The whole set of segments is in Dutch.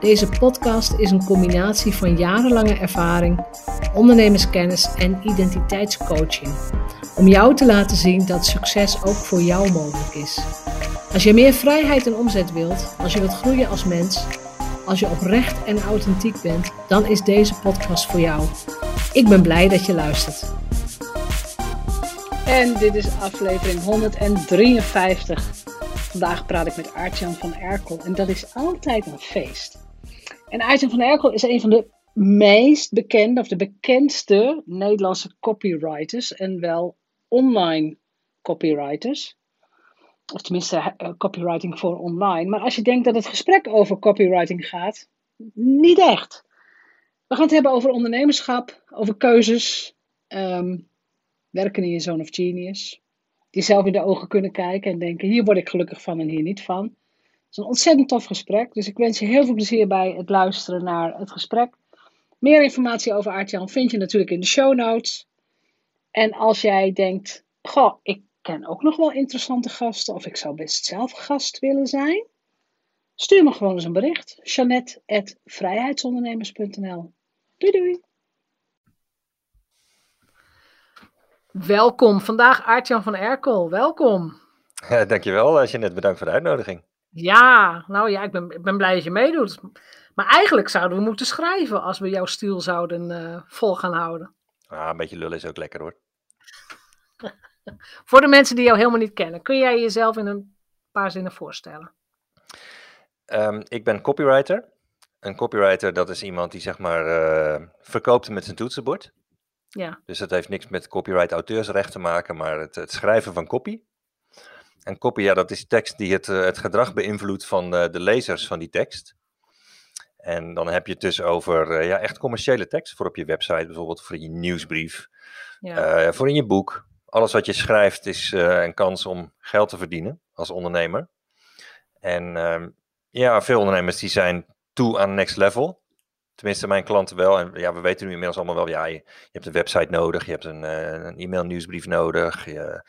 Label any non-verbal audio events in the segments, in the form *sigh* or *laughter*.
Deze podcast is een combinatie van jarenlange ervaring, ondernemerskennis en identiteitscoaching. Om jou te laten zien dat succes ook voor jou mogelijk is. Als je meer vrijheid en omzet wilt, als je wilt groeien als mens, als je oprecht en authentiek bent, dan is deze podcast voor jou. Ik ben blij dat je luistert. En dit is aflevering 153. Vandaag praat ik met Aartjan van Erkel en dat is altijd een feest. En Aartjan van Erkel is een van de meest bekende, of de bekendste Nederlandse copywriters en wel online copywriters. Of tenminste, uh, copywriting voor online. Maar als je denkt dat het gesprek over copywriting gaat, niet echt. We gaan het hebben over ondernemerschap, over keuzes, um, werken in je zone of genius. Die zelf in de ogen kunnen kijken en denken: hier word ik gelukkig van en hier niet van. Het is een ontzettend tof gesprek, dus ik wens je heel veel plezier bij het luisteren naar het gesprek. Meer informatie over Aartjan vind je natuurlijk in de show notes. En als jij denkt: goh, ik ken ook nog wel interessante gasten, of ik zou best zelf gast willen zijn, stuur me gewoon eens een bericht. Jeannette.vrijheidsondernemers.nl Doei doei! Welkom, vandaag Aartjan van Erkel. Welkom. Ja, *laughs* dankjewel, Jeannette. Bedankt voor de uitnodiging. Ja, nou ja, ik ben, ik ben blij dat je meedoet. Maar eigenlijk zouden we moeten schrijven als we jouw stiel zouden uh, vol gaan houden. Ah, een beetje lullen is ook lekker hoor. *laughs* Voor de mensen die jou helemaal niet kennen, kun jij jezelf in een paar zinnen voorstellen? Um, ik ben copywriter. Een copywriter, dat is iemand die zeg maar uh, verkoopt met zijn toetsenbord. Ja. Dus dat heeft niks met copyright auteursrecht te maken, maar het, het schrijven van copy. En copy, ja, dat is tekst die het, eh, het gedrag beïnvloedt van de, de lezers van die tekst. En dan heb je het dus over ja, echt commerciële tekst voor op je website, bijvoorbeeld voor je nieuwsbrief, ja. uh, voor in je boek. Alles wat je schrijft is uh, een kans om geld te verdienen als ondernemer. En uh, ja, veel ondernemers die zijn toe aan next level. Tenminste, mijn klanten wel. En ja, we weten nu inmiddels allemaal wel, ja, je, je hebt een website nodig, je hebt een, een e-mail nieuwsbrief nodig, je,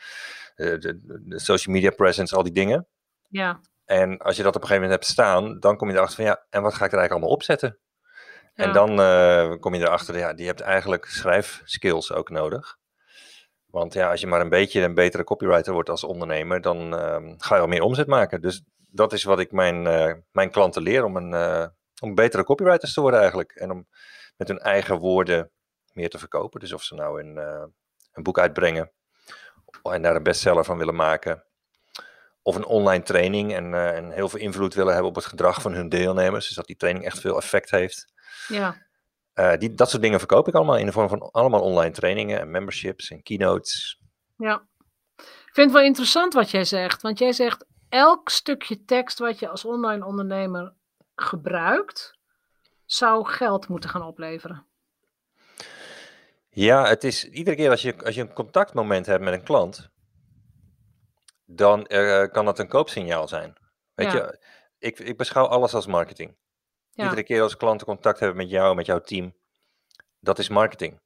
de, de, de, social media presence, al die dingen. Ja. En als je dat op een gegeven moment hebt staan, dan kom je erachter van, ja, en wat ga ik er eigenlijk allemaal opzetten? Ja. En dan uh, kom je erachter, ja, die hebt eigenlijk schrijfskills ook nodig. Want ja, als je maar een beetje een betere copywriter wordt als ondernemer, dan uh, ga je al meer omzet maken. Dus dat is wat ik mijn, uh, mijn klanten leer om een, om betere copywriters te worden eigenlijk. En om met hun eigen woorden meer te verkopen. Dus of ze nou een, een boek uitbrengen en daar een bestseller van willen maken. Of een online training en, en heel veel invloed willen hebben op het gedrag van hun deelnemers. Dus dat die training echt veel effect heeft. Ja. Uh, die, dat soort dingen verkoop ik allemaal in de vorm van allemaal online trainingen en memberships en keynotes. Ja, ik vind het wel interessant wat jij zegt. Want jij zegt elk stukje tekst wat je als online ondernemer gebruikt, zou geld moeten gaan opleveren. Ja, het is iedere keer als je, als je een contactmoment hebt met een klant, dan uh, kan dat een koopsignaal zijn. Weet ja. je, ik, ik beschouw alles als marketing. Ja. Iedere keer als klanten contact hebben met jou, met jouw team, dat is marketing.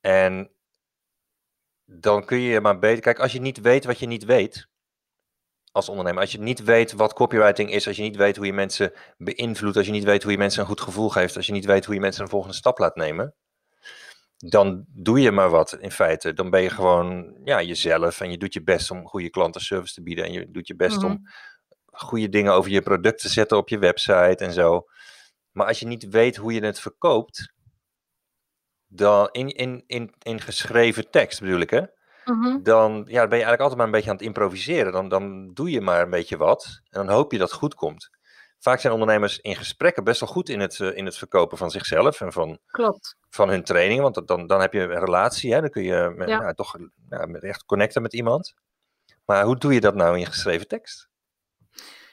En dan kun je maar beter. Kijk, als je niet weet wat je niet weet, als ondernemer, als je niet weet wat copywriting is, als je niet weet hoe je mensen beïnvloedt, als je niet weet hoe je mensen een goed gevoel geeft, als je niet weet hoe je mensen een volgende stap laat nemen, dan doe je maar wat in feite. Dan ben je gewoon ja, jezelf en je doet je best om goede klantenservice te bieden en je doet je best om goede dingen over je product te zetten op je website en zo. Maar als je niet weet hoe je het verkoopt, dan in, in, in, in geschreven tekst bedoel ik hè, mm-hmm. dan ja, ben je eigenlijk altijd maar een beetje aan het improviseren. Dan, dan doe je maar een beetje wat en dan hoop je dat het goed komt. Vaak zijn ondernemers in gesprekken best wel goed in het, uh, in het verkopen van zichzelf en van, Klopt. van hun training. Want dan, dan heb je een relatie, hè? dan kun je met, ja. nou, toch nou, echt connecten met iemand. Maar hoe doe je dat nou in geschreven tekst?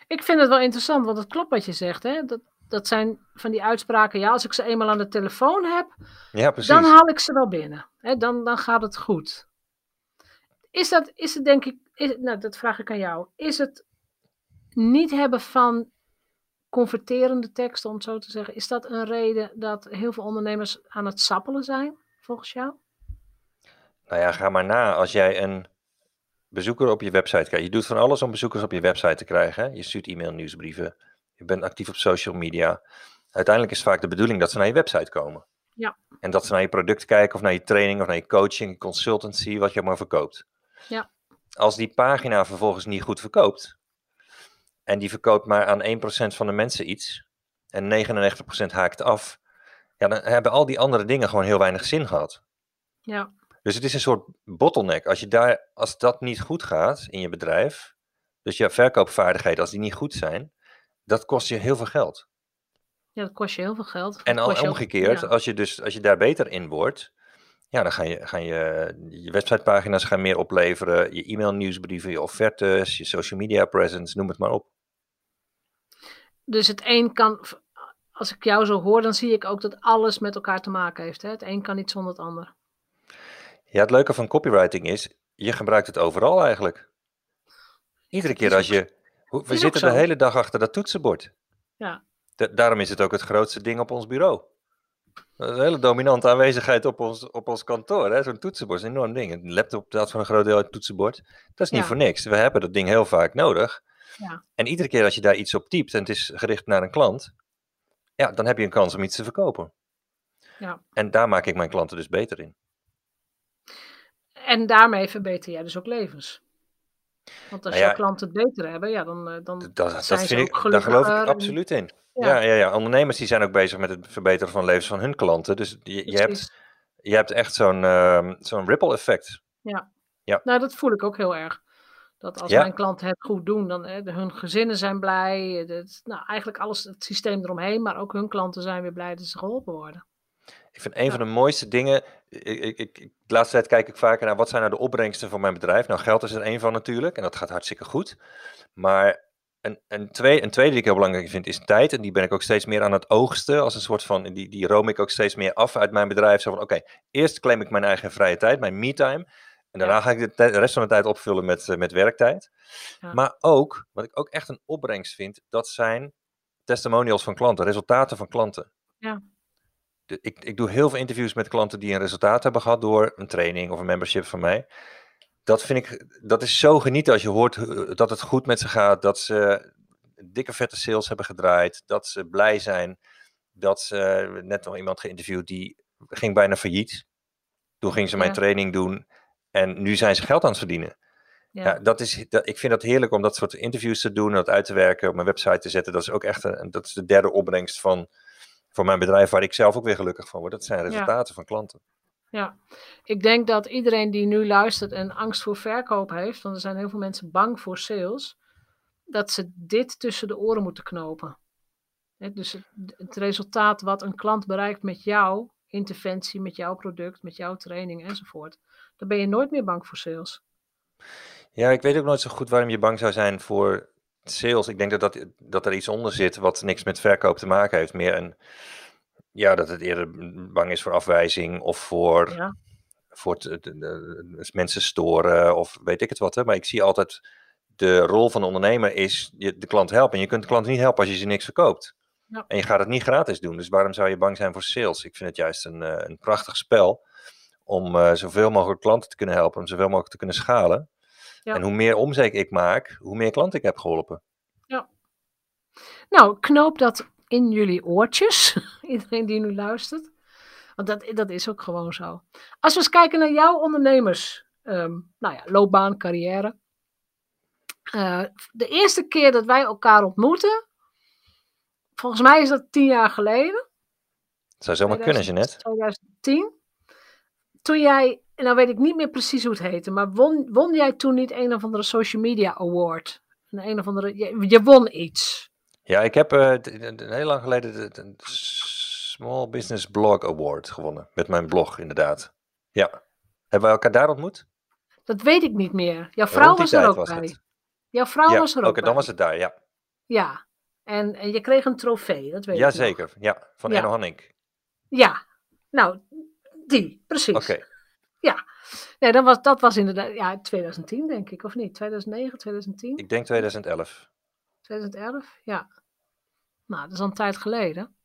Ik vind het wel interessant, want het klopt wat je zegt. Hè? Dat, dat zijn van die uitspraken. Ja, als ik ze eenmaal aan de telefoon heb, Ja, precies. dan haal ik ze wel binnen. Hè, dan, dan gaat het goed. Is dat, is het denk ik, is, nou, dat vraag ik aan jou. Is het niet hebben van converterende teksten, om het zo te zeggen, is dat een reden dat heel veel ondernemers aan het sappelen zijn, volgens jou? Nou ja, ga maar na. Als jij een bezoeker op je website krijgt. Je doet van alles om bezoekers op je website te krijgen. Hè? Je stuurt e-mail, nieuwsbrieven. Je bent actief op social media. Uiteindelijk is vaak de bedoeling dat ze naar je website komen. Ja. En dat ze naar je product kijken of naar je training of naar je coaching, consultancy, wat je maar verkoopt. Ja. Als die pagina vervolgens niet goed verkoopt, en die verkoopt maar aan 1% van de mensen iets, en 99% haakt af, ja, dan hebben al die andere dingen gewoon heel weinig zin gehad. Ja. Dus het is een soort bottleneck. Als, je daar, als dat niet goed gaat in je bedrijf, dus je verkoopvaardigheden, als die niet goed zijn, dat kost je heel veel geld. Ja, dat kost je heel veel geld. En al omgekeerd, ja. als je, dus, als je daar beter in wordt, ja, dan gaan je, gaan je, je websitepagina's gaan meer opleveren, je e-mail nieuwsbrieven, je offertes, je social media presence, noem het maar op. Dus het een kan, als ik jou zo hoor, dan zie ik ook dat alles met elkaar te maken heeft. Hè? Het een kan niet zonder het ander. Ja, het leuke van copywriting is, je gebruikt het overal eigenlijk. Iedere keer als je, hoe- we zitten de hele dag achter dat toetsenbord. Ja. Da- daarom is het ook het grootste ding op ons bureau. Dat is een hele dominante aanwezigheid op ons, op ons kantoor. Zo'n toetsenbord is een enorm ding. Een laptop bestaat voor een groot deel uit het toetsenbord. Dat is niet Ja. voor niks. We hebben dat ding heel vaak nodig. Ja. En iedere keer als je daar iets op typt en het is gericht naar een klant, ja, dan heb je een kans om iets te verkopen. Ja. En daar maak ik mijn klanten dus beter in. En daarmee verbeter jij dus ook levens. Want als Nou ja, jouw klanten het beter hebben, ja, dan, eh, dan Dat, dat zijn ze vind ik, daar geloof ik absoluut in. Ja. Ja. Ja, ja, ondernemers die zijn ook bezig met het verbeteren van levens van hun klanten. Dus je, je, hebt, je hebt echt zo'n ehm, zo'n ripple effect. Nou, dat voel ik ook heel erg. Dat als Ja. mijn klanten het goed doen, dan de- hun gezinnen zijn blij. eh, nou, eigenlijk alles, het systeem eromheen, maar ook hun klanten zijn weer blij dat ze geholpen worden. Ik vind een Ja. van de mooiste dingen. Ik, ik, ik, de laatste tijd kijk ik vaker naar wat zijn nou de opbrengsten van mijn bedrijf. Nou, geld is er één van natuurlijk. En dat gaat hartstikke goed. Maar een, een, twee, een tweede die ik heel belangrijk vind is tijd. En die ben ik ook steeds meer aan het oogsten. Als een soort van. Die, die room ik ook steeds meer af uit mijn bedrijf. Zo van: oké, eerst claim ik mijn eigen vrije tijd, mijn me-time. En daarna Ja. ga ik de, rest van de tijd opvullen met, eh, met werktijd. Ja. Maar ook, wat ik ook echt een opbrengst vind, dat zijn testimonials van klanten, resultaten van klanten. Ja. De- ik, ik doe heel veel interviews met klanten die een resultaat hebben gehad door een training of een membership van mij. Dat vind ik, dat is zo genieten als je hoort eh, dat het goed met ze gaat, dat ze dikke vette sales hebben gedraaid, dat ze blij zijn, dat ze net nog iemand geïnterviewd die ging bijna failliet. Toen ging ze mijn Ja. training doen en nu zijn ze geld aan het verdienen. Ja, Ja, dat is, dat, ik vind dat heerlijk om dat soort interviews te doen, dat uit te werken, op mijn website te zetten. Dat is ook echt een, dat is de derde opbrengst van, van mijn bedrijf, waar ik zelf ook weer gelukkig van word. Dat zijn resultaten van klanten. ja. Ik denk dat iedereen die nu luistert en angst voor verkoop heeft, want er zijn heel veel mensen bang voor sales, dat ze dit tussen de oren moeten knopen. Dus het, het resultaat wat een klant bereikt met jouw interventie, met jouw product, met jouw training enzovoort, dan ben je nooit meer bang voor sales. Ja, ik weet ook nooit zo goed waarom je bang zou zijn voor sales. Ik denk dat, dat, dat er iets onder zit wat niks met verkoop te maken heeft. Meer een, ja, dat het eerder bang is voor afwijzing of voor, Ja. voor mensen storen of weet ik het wat. Hè. Maar ik zie altijd, de rol van de ondernemer is je de klant helpen. En je kunt de klant niet helpen als je ze niks verkoopt. Ja. En je gaat het niet gratis doen. Dus waarom zou je bang zijn voor sales? Ik vind het juist een, eh, een prachtig spel om eh, zoveel mogelijk klanten te kunnen helpen, om zoveel mogelijk te kunnen schalen. Ja. En hoe meer omzet ik maak, hoe meer klanten ik heb geholpen. Nou, knoop dat in jullie oortjes. *laughs* Iedereen die nu luistert. Want dat, dat is ook gewoon zo. Als we eens kijken naar jouw ondernemers, ehm, nou ja, loopbaan, carrière. Eh, de eerste keer dat wij elkaar ontmoeten, volgens mij is dat tien jaar geleden. Het zou zomaar kunnen, 2000 Jeanette. 2010. Toen jij, en nou weet ik niet meer precies hoe het heette, maar won, won jij toen niet een of andere social media award? Een, een of andere, je, je won iets. Ja, ik heb eh, heel lang geleden de, de Small Business Blog Award gewonnen. Met mijn blog, inderdaad. Ja. Hebben wij elkaar daar ontmoet? Dat weet ik niet meer. Jouw vrouw was er ook was bij. het. Jouw vrouw ja, was er oké, ook bij. dan was het daar, ja. Ja. En, en je kreeg een trofee, dat weet Jazeker, ja, van ja. Hanning. Ja, nou, die, precies. Oké. Ja, nee, dat, was, dat was inderdaad ja, 2010 denk ik, of niet? 2009, 2010? Ik denk 2011. 2011, ja. Nou, dat is al een tijd geleden.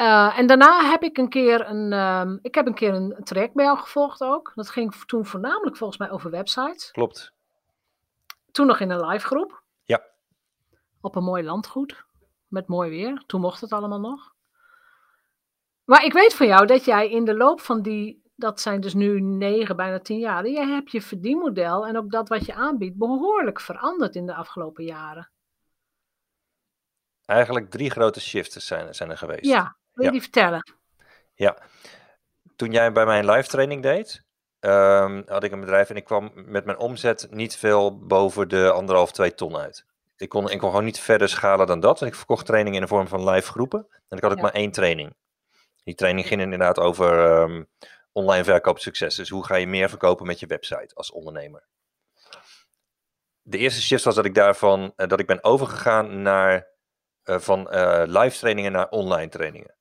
Uh, en daarna heb ik een keer een, um, ik heb een keer een traject bij jou gevolgd ook. Dat ging toen voornamelijk volgens mij over websites. Klopt. Toen nog in een live groep. Ja. Op een mooi landgoed. Met mooi weer. Toen mocht het allemaal nog. Maar ik weet van jou dat jij in de loop van die, dat zijn dus nu negen, bijna tien jaar, jij hebt je verdienmodel en ook dat wat je aanbiedt behoorlijk veranderd in de afgelopen jaren. Eigenlijk drie grote shifts zijn, zijn er geweest. Ja, wil je die vertellen? Ja, toen jij bij mijn live training deed, um, had ik een bedrijf en ik kwam met mijn omzet niet veel boven de anderhalf, twee ton uit. Ik kon, ik kon gewoon niet verder schalen dan dat. Ik verkocht trainingen in de vorm van live groepen. En ik had ook maar één training. Die training ging inderdaad over um, online verkoopsucces. Dus hoe ga je meer verkopen met je website als ondernemer. De eerste shift was dat ik daarvan, uh, dat ik ben overgegaan naar, uh, van uh, live trainingen naar online trainingen.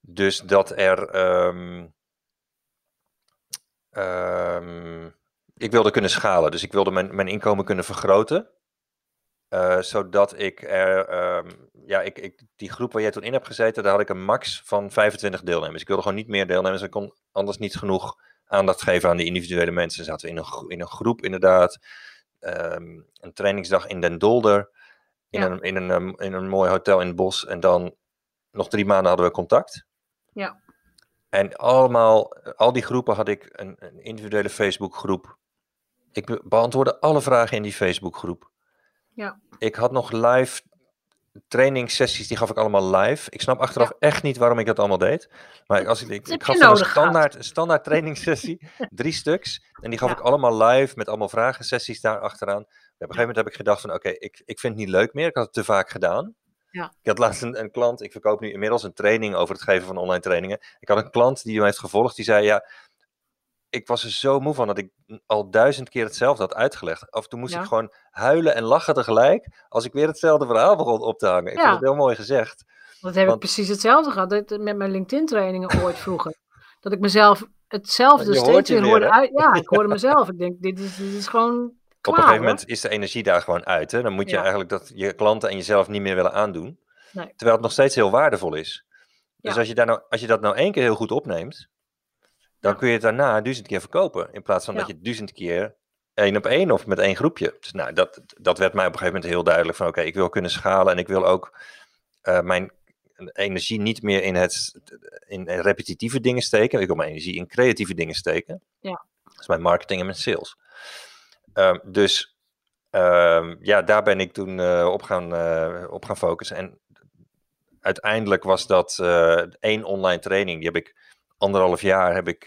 Dus dat er, um, um, ik wilde kunnen schalen. Dus ik wilde mijn, mijn inkomen kunnen vergroten. Uh, zodat ik er, um, ja, ik, ik, die groep waar jij toen in hebt gezeten, daar had ik een max van 25 deelnemers. Ik wilde gewoon niet meer deelnemers. Ik kon anders niet genoeg aandacht geven aan de individuele mensen. Zaten we in een, in een groep inderdaad. Um, een trainingsdag in Den Dolder. In, ja. een, in, een, um, in een mooi hotel in het bos. En dan nog drie maanden hadden we contact. Ja. En allemaal, al die groepen had ik een, een individuele Facebookgroep. Ik beantwoordde alle vragen in die Facebookgroep. Ja. Ik had nog live trainingssessies, die gaf ik allemaal live. Ik snap achteraf ja. echt niet waarom ik dat allemaal deed. Maar als ik, ik, ik gaf een standaard, standaard *laughs* trainingssessie, drie stuks. En die gaf ja. ik allemaal live met allemaal vragensessies daar achteraan. Op een gegeven moment heb ik gedacht van oké, okay, ik, ik vind het niet leuk meer. Ik had het te vaak gedaan. Ja. Ik had laatst een, een, klant, ik verkoop nu inmiddels een training over het geven van online trainingen. Ik had een klant die me heeft gevolgd, die zei ja, ik was er zo moe van dat ik al duizend keer hetzelfde had uitgelegd. Af en toe moest ja. ik gewoon huilen en lachen tegelijk als ik weer hetzelfde verhaal begon op te hangen. Ik ja. het heel mooi gezegd. Dat heb Want... ik precies hetzelfde gehad met mijn LinkedIn trainingen ooit vroeger. dat ik mezelf hetzelfde steeds weer hoorde uit. Ja, ik hoorde mezelf. Ik denk, dit is, dit is gewoon Klaar, op een gegeven moment is de energie daar gewoon uit. Hè? Dan moet je ja. eigenlijk dat je klanten en jezelf niet meer willen aandoen. Nee. Terwijl het nog steeds heel waardevol is. Dus als, je daar nou, als je dat nou één keer heel goed opneemt, dan kun je het daarna duizend keer verkopen. In plaats van dat je duizend keer één op één of met één groepje. Dus nou, dat, dat werd mij op een gegeven moment heel duidelijk van oké, okay, ik wil kunnen schalen en ik wil ook uh, mijn energie niet meer in, het, in repetitieve dingen steken. Ik wil mijn energie in creatieve dingen steken. Ja. Dat is mijn marketing en mijn sales. Um, dus um, ja, daar ben ik toen uh, op, gaan, uh, op gaan focussen. En uiteindelijk was dat één online training. Die heb ik anderhalf jaar heb ik.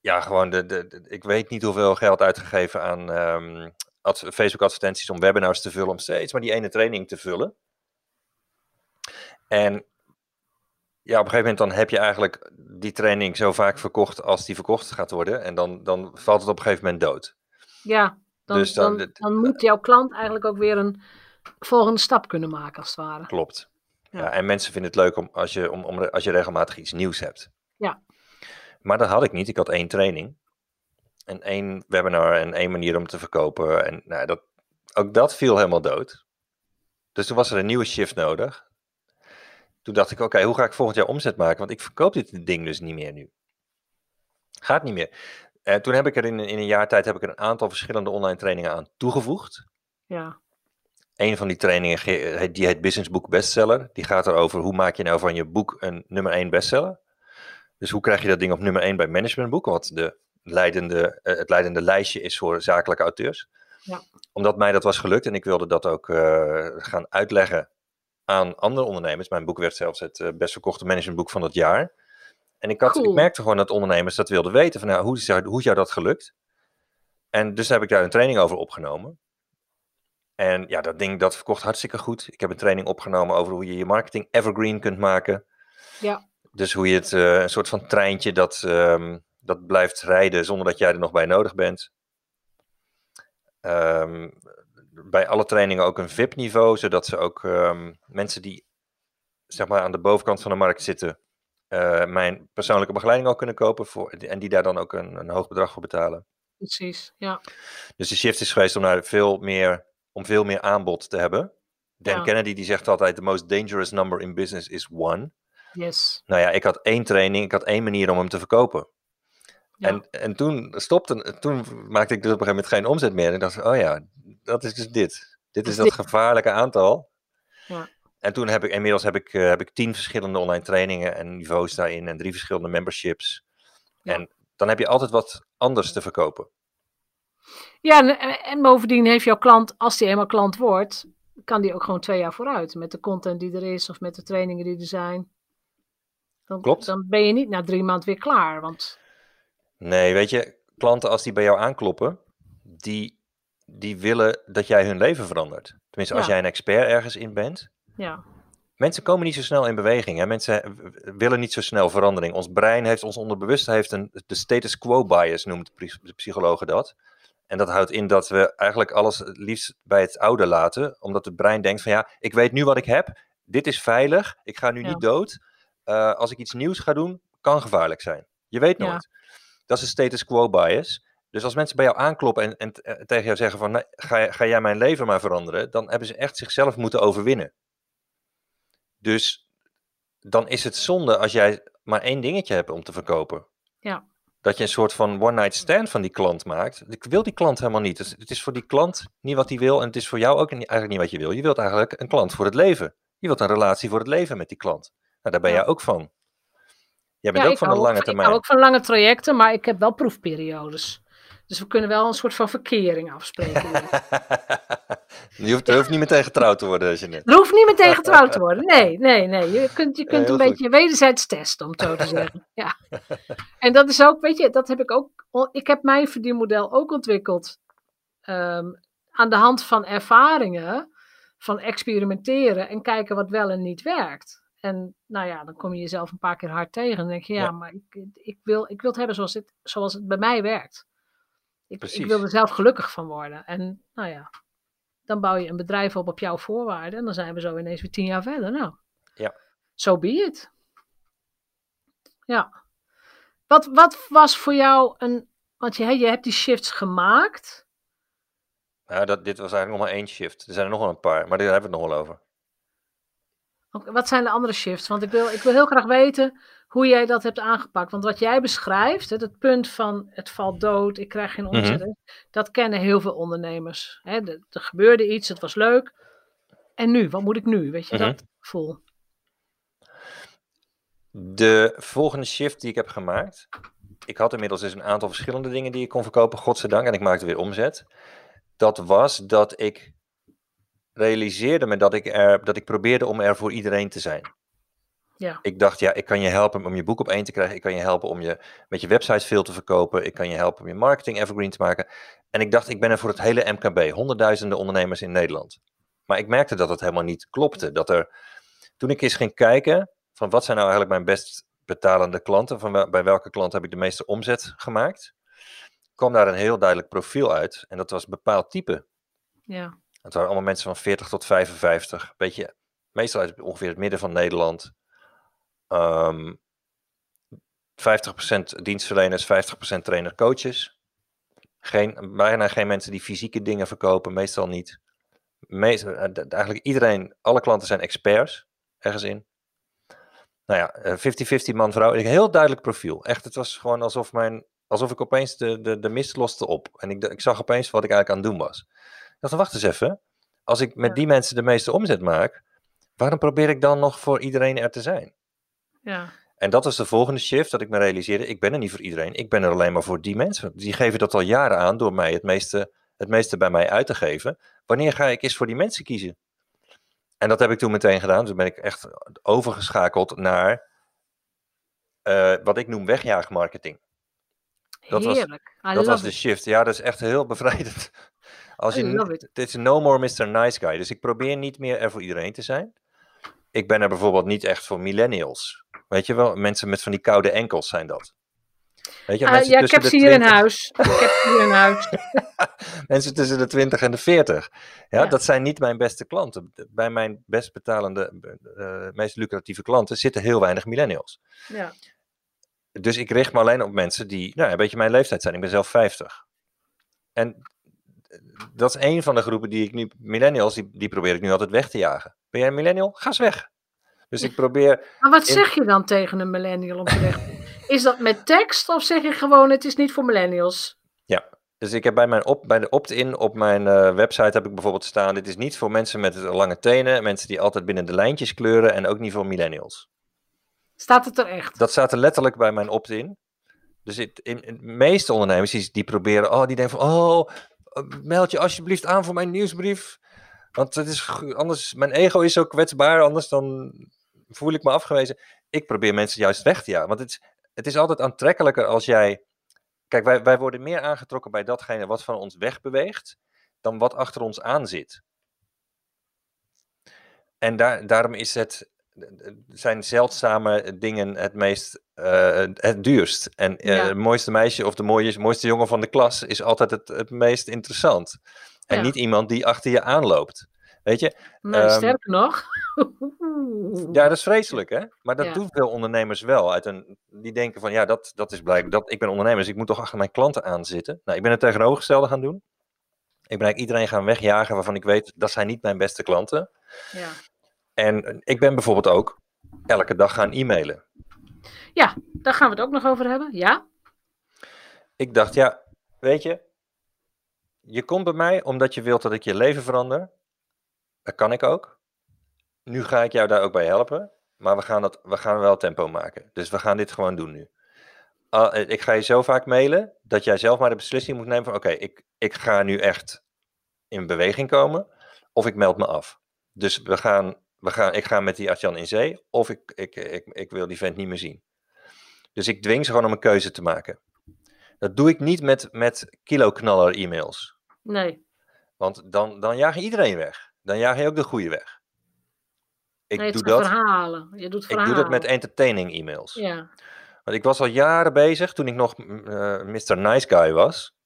ja, gewoon de, de, de, Ik weet niet hoeveel geld uitgegeven aan um, ad, Facebook advertenties om webinars te vullen. Om steeds maar die ene training te vullen. En ja, op een gegeven moment dan heb je eigenlijk die training zo vaak verkocht als die verkocht gaat worden. En dan, dan valt het op een gegeven moment dood. Ja, dan, dus dan, dan, dan moet jouw klant eigenlijk ook weer een volgende stap kunnen maken, als het ware. Klopt. Ja. en mensen vinden het leuk om, als, je, om, om, als je regelmatig iets nieuws hebt. Ja. Maar dat had ik niet. Ik had één training. En één webinar en één manier om te verkopen. En nou, dat, ook dat viel helemaal dood. Dus toen was er een nieuwe shift nodig toen dacht ik, oké, okay, hoe ga ik volgend jaar omzet maken? Want ik verkoop dit ding dus niet meer nu. Gaat niet meer. En toen heb ik er in, in een jaar tijd heb ik er een aantal verschillende online trainingen aan toegevoegd. Ja. Een van die trainingen die heet Business Book Bestseller. Die gaat erover hoe maak je nou van je boek een nummer 1 bestseller. Dus hoe krijg je dat ding op nummer 1 bij managementboeken, wat de leidende, het leidende lijstje is voor zakelijke auteurs. Ja. Omdat mij dat was gelukt en ik wilde dat ook uh, gaan uitleggen aan andere ondernemers. Mijn boek werd zelfs het uh, best verkochte managementboek van het jaar. En ik, had, cool. ik merkte gewoon dat ondernemers dat wilden weten. Van, nou, hoe, is jou, hoe is jou dat gelukt? En dus heb ik daar een training over opgenomen. En ja, dat ding dat verkocht hartstikke goed. Ik heb een training opgenomen over hoe je je marketing evergreen kunt maken. Ja. Dus hoe je het, uh, een soort van treintje dat, um, dat blijft rijden zonder dat jij er nog bij nodig bent. Um, bij alle trainingen ook een VIP-niveau, zodat ze ook ehm, mensen die zeg maar aan de bovenkant van de markt zitten, uh, mijn persoonlijke begeleiding al kunnen kopen voor, en die daar dan ook een, een hoog bedrag voor betalen. Precies, ja. Dus de shift is geweest om, naar veel meer, om veel meer aanbod te hebben. Dan Kennedy die zegt altijd, the most dangerous number in business is one. Yes. Nou ja, ik had één training, ik had één manier om hem te verkopen. En, en toen stopte, toen maakte ik dus op een gegeven moment geen omzet meer. En ik dacht, oh ja, dat is dus dit. Dit is dat gevaarlijke aantal. Ja. En toen heb ik, inmiddels heb ik, uh, heb ik tien verschillende online trainingen en niveaus daarin en drie verschillende memberships. En dan heb je altijd wat anders te verkopen. Ja, en, en bovendien heeft jouw klant, als die eenmaal klant wordt, kan die ook gewoon twee jaar vooruit. Met de content die er is of met de trainingen die er zijn. Dan, Klopt. Dan ben je niet na drie maanden weer klaar. Want... Nee, weet je, klanten als die bij jou aankloppen, die, die willen dat jij hun leven verandert. Tenminste, als jij een expert ergens in bent. Ja. Mensen komen niet zo snel in beweging. Hè? Mensen willen niet zo snel verandering. Ons brein heeft, ons onderbewuste heeft een, de status quo bias, noemt de psychologen dat. En dat houdt in dat we eigenlijk alles het liefst bij het oude laten. Omdat het brein denkt van ja, ik weet nu wat ik heb. Dit is veilig. Ik ga nu niet dood. Uh, als ik iets nieuws ga doen, kan gevaarlijk zijn. Je weet nooit. Dat is een status quo bias. Dus als mensen bij jou aankloppen en, en eh, tegen jou zeggen van nee, ga, ga jij mijn leven maar veranderen, dan hebben ze echt zichzelf moeten overwinnen. Dus dan is het zonde als jij maar één dingetje hebt om te verkopen. Ja. Dat je een soort van one-night stand van die klant maakt. Ik wil die klant helemaal niet. Dus het is voor die klant niet wat hij wil en het is voor jou ook eigenlijk niet wat je wil. Je wilt eigenlijk een klant voor het leven. Je wilt een relatie voor het leven met die klant. Nou, daar ben jij ook van. Jij bent ook van een lange termijn. Ik hou ook van lange trajecten, maar ik heb wel proefperiodes. Dus we kunnen wel een soort van verkering afspreken. *laughs* je, hoeft, er hoeft niet meteen getrouwd te worden als je net. Er hoeft niet meteen getrouwd te worden. Nee, nee, nee. Je kunt, je kunt een beetje wederzijds testen, om het zo te *laughs* zeggen. Ja. En dat is ook, weet je, dat heb ik ook. Ik heb mijn verdienmodel ook ontwikkeld ehm, aan de hand van ervaringen, van experimenteren en kijken wat wel en niet werkt. En nou ja, dan kom je jezelf een paar keer hard tegen en denk je, ja, maar ik, ik, wil, ik wil het hebben zoals het, zoals het bij mij werkt. Ik, ik wil er zelf gelukkig van worden. En nou ja, dan bouw je een bedrijf op op jouw voorwaarden. En dan zijn we zo ineens weer tien jaar verder. Nou, ja. so be it. Ja. Wat, wat was voor jou een. Want je, je hebt die shifts gemaakt. Nou, dat, dit was eigenlijk nog maar één shift. Er zijn er nog wel een paar, maar daar hebben we het nog wel over. Wat zijn de andere shifts? Want ik wil, ik wil heel graag weten hoe jij dat hebt aangepakt. Want wat jij beschrijft, het punt van het valt dood, ik krijg geen omzet, mhm. dat kennen heel veel ondernemers. Hè, er gebeurde iets, het was leuk. En nu, wat moet ik nu? Weet je, mm dat gevoel. De volgende shift die ik heb gemaakt, ik had inmiddels dus een aantal verschillende dingen die ik kon verkopen, godzijdank, en ik maakte weer omzet. Dat was dat ik realiseerde me dat ik, er, dat ik probeerde om er voor iedereen te zijn. Ja. Ik dacht, ja, ik kan je helpen om je boek op één te krijgen. Ik kan je helpen om je met je website veel te verkopen. Ik kan je helpen om je marketing evergreen te maken. En ik dacht, ik ben er voor het hele MKB, honderdduizenden ondernemers in Nederland. Maar ik merkte dat het helemaal niet klopte. Dat er, toen ik eens ging kijken van wat zijn nou eigenlijk mijn best betalende klanten, van bij welke klant heb ik de meeste omzet gemaakt, kwam daar een heel duidelijk profiel uit. En dat was bepaald type. Ja. Het waren allemaal mensen van 40 tot 55. Beetje, meestal uit ongeveer het midden van Nederland. Um, ehm, 50% dienstverleners, 50% trainer-coaches. Geen, bijna geen mensen die fysieke dingen verkopen, meestal niet. Meest, eh, eigenlijk iedereen, alle klanten zijn experts ergens in. Nou ja, 50-50 eh, man-vrouw. Een heel duidelijk profiel. Echt, het was gewoon alsof, mijn, alsof ik opeens de, de, de mist loste op. En ik, ik zag opeens wat ik eigenlijk aan het doen was. Ik dacht, wacht eens even. Als ik met die mensen de meeste omzet maak, waarom probeer ik dan nog voor iedereen er te zijn? Ja. En dat was de volgende shift dat ik me realiseerde. Ik ben er niet voor iedereen. Ik ben er alleen maar voor die mensen. Die geven dat al jaren aan door mij het meeste, het meeste bij mij uit te geven. Wanneer ga ik eens voor die mensen kiezen? En dat heb ik toen meteen gedaan. Dus ben ik echt overgeschakeld naar uh, wat ik noem wegjaagmarketing. Dat Heerlijk. was, dat was de shift. Ja, dat is echt heel bevrijdend. *laughs* Als je, het is no more Mr. Nice Guy. Dus ik probeer niet meer er voor iedereen te zijn ik ben er bijvoorbeeld niet echt voor millennials. Weet je wel, mensen met van die koude enkels zijn dat. Weet je, uh, ja, *laughs* ik heb ze hier in huis. ik heb ze hier in huis. mensen tussen de 20 en de 40. Ja, dat zijn niet mijn beste klanten. Bij mijn best betalende, uh, meest lucratieve klanten zitten heel weinig millennials. Ja. Dus ik richt me alleen op mensen die nou, een beetje mijn leeftijd zijn. Ik ben zelf 50. En dat is een van de groepen die ik nu, millennials, die, die probeer ik nu altijd weg te jagen. Ben jij een millennial? Ga eens weg. Dus ik probeer. Maar wat zeg je dan tegen een millennial om te weg? Is dat met tekst of zeg je gewoon het is niet voor millennials? Ja, dus ik heb bij, mijn op, bij de opt-in op mijn uh, website heb ik bijvoorbeeld staan: dit is niet voor mensen met lange tenen, mensen die altijd binnen de lijntjes kleuren en ook niet voor millennials. Staat het er echt? Dat staat er letterlijk bij mijn opt-in. Dus in, in, de meeste ondernemers die, die proberen, oh, die denken van, oh, meld je alsjeblieft aan voor mijn nieuwsbrief. Want het is anders, mijn ego is zo kwetsbaar, anders dan voel ik me afgewezen. Ik probeer mensen juist weg te jagen. Want het is, het is altijd aantrekkelijker als jij. Kijk, wij, wij worden meer aangetrokken bij datgene wat van ons wegbeweegt, dan wat achter ons aan zit. En daar, daarom is het, zijn zeldzame dingen het meest uh, het duurst. En uh, het mooiste meisje of de mooiste, mooiste jongen van de klas is altijd het, het meest interessant. En niet iemand die achter je aanloopt. Weet je? Nou, um, sterker nog. ja, dat is *laughs* vreselijk, hè? Maar dat doen veel ondernemers wel. Uit een, die denken van, ja, dat, dat is blijkbaar. Dat, ik ben ondernemer, dus ik moet toch achter mijn klanten aanzitten. Nou, ik ben het tegenovergestelde gaan doen. Ik ben eigenlijk iedereen gaan wegjagen waarvan ik weet, dat zijn niet mijn beste klanten. Ja. En ik ben bijvoorbeeld ook elke dag gaan e-mailen. Ja, daar gaan we het ook nog over hebben. Ja. Ik dacht, ja, weet je, je komt bij mij omdat je wilt dat ik je leven verander. Dat kan ik ook. Nu ga ik jou daar ook bij helpen. Maar we gaan, dat, we gaan wel tempo maken. Dus we gaan dit gewoon doen nu. Uh, ik ga je zo vaak mailen dat jij zelf maar de beslissing moet nemen van oké, ik, ik ga nu echt in beweging komen of ik meld me af. Dus we gaan, we gaan, ik ga met die Artjan in zee of ik, ik, ik, ik wil die vent niet meer zien. Dus ik dwing ze gewoon om een keuze te maken. Dat doe ik niet met, met kiloknaller e-mails. Nee. Want dan, dan jaag je iedereen weg. Dan jaag je ook de goede weg. Ik nee, doe dat. Verhalen. Je doet verhalen. Ik doe dat met entertaining e-mails. Ja. Want ik was al jaren bezig, toen ik nog uh, Mr. Nice Guy was,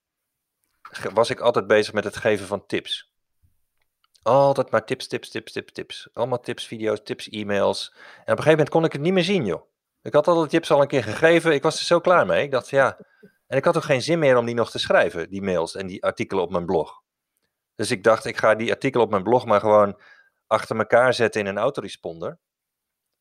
was ik altijd bezig met het geven van tips. Altijd maar tips, tips, tips, tips, tips. Allemaal tips, video's, tips, e-mails. En op een gegeven moment kon ik het niet meer zien, joh. Ik had al de tips al een keer gegeven. Ik was er zo klaar mee. Ik dacht, ja. En ik had ook geen zin meer om die nog te schrijven, die mails en die artikelen op mijn blog. Dus ik dacht, ik ga die artikelen op mijn blog maar gewoon achter elkaar zetten in een autoresponder.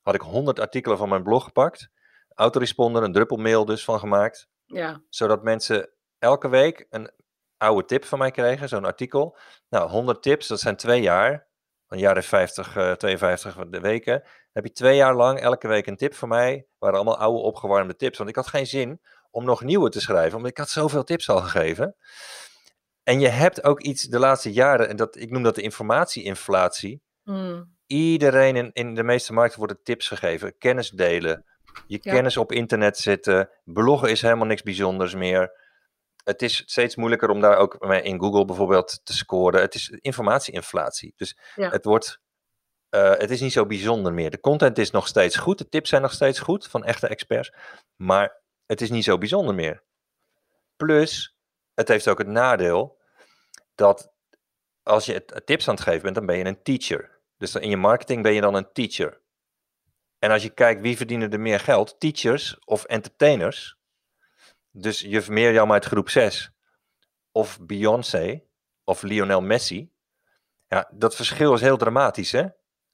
Had ik 100 artikelen van mijn blog gepakt. Autoresponder, een druppelmail dus van gemaakt. Ja. Zodat mensen elke week een oude tip van mij kregen, zo'n artikel. Nou, 100 tips, dat zijn twee jaar. Een jaar en 50, uh, 52 weken. Heb je twee jaar lang elke week een tip van mij. Waren allemaal oude opgewarmde tips. Want ik had geen zin om nog nieuwe te schrijven. Want ik had zoveel tips al gegeven. En je hebt ook iets de laatste jaren, en dat, ik noem dat de informatieinflatie. Mm. Iedereen in, in de meeste markten worden tips gegeven, kennis delen, je kennis op internet zetten. Bloggen is helemaal niks bijzonders meer. Het is steeds moeilijker om daar ook in Google bijvoorbeeld te scoren. Het is informatieinflatie. Dus het wordt. Uh, het is niet zo bijzonder meer. De content is nog steeds goed. De tips zijn nog steeds goed van echte experts. Maar het is niet zo bijzonder meer. Plus, het heeft ook het nadeel dat als je tips aan het geven bent, dan ben je een teacher. Dus in je marketing ben je dan een teacher. En als je kijkt wie verdienen er meer geld, teachers of entertainers. Dus je Mirjam uit groep 6 of Beyoncé of Lionel Messi. Ja, dat verschil is heel dramatisch, hè?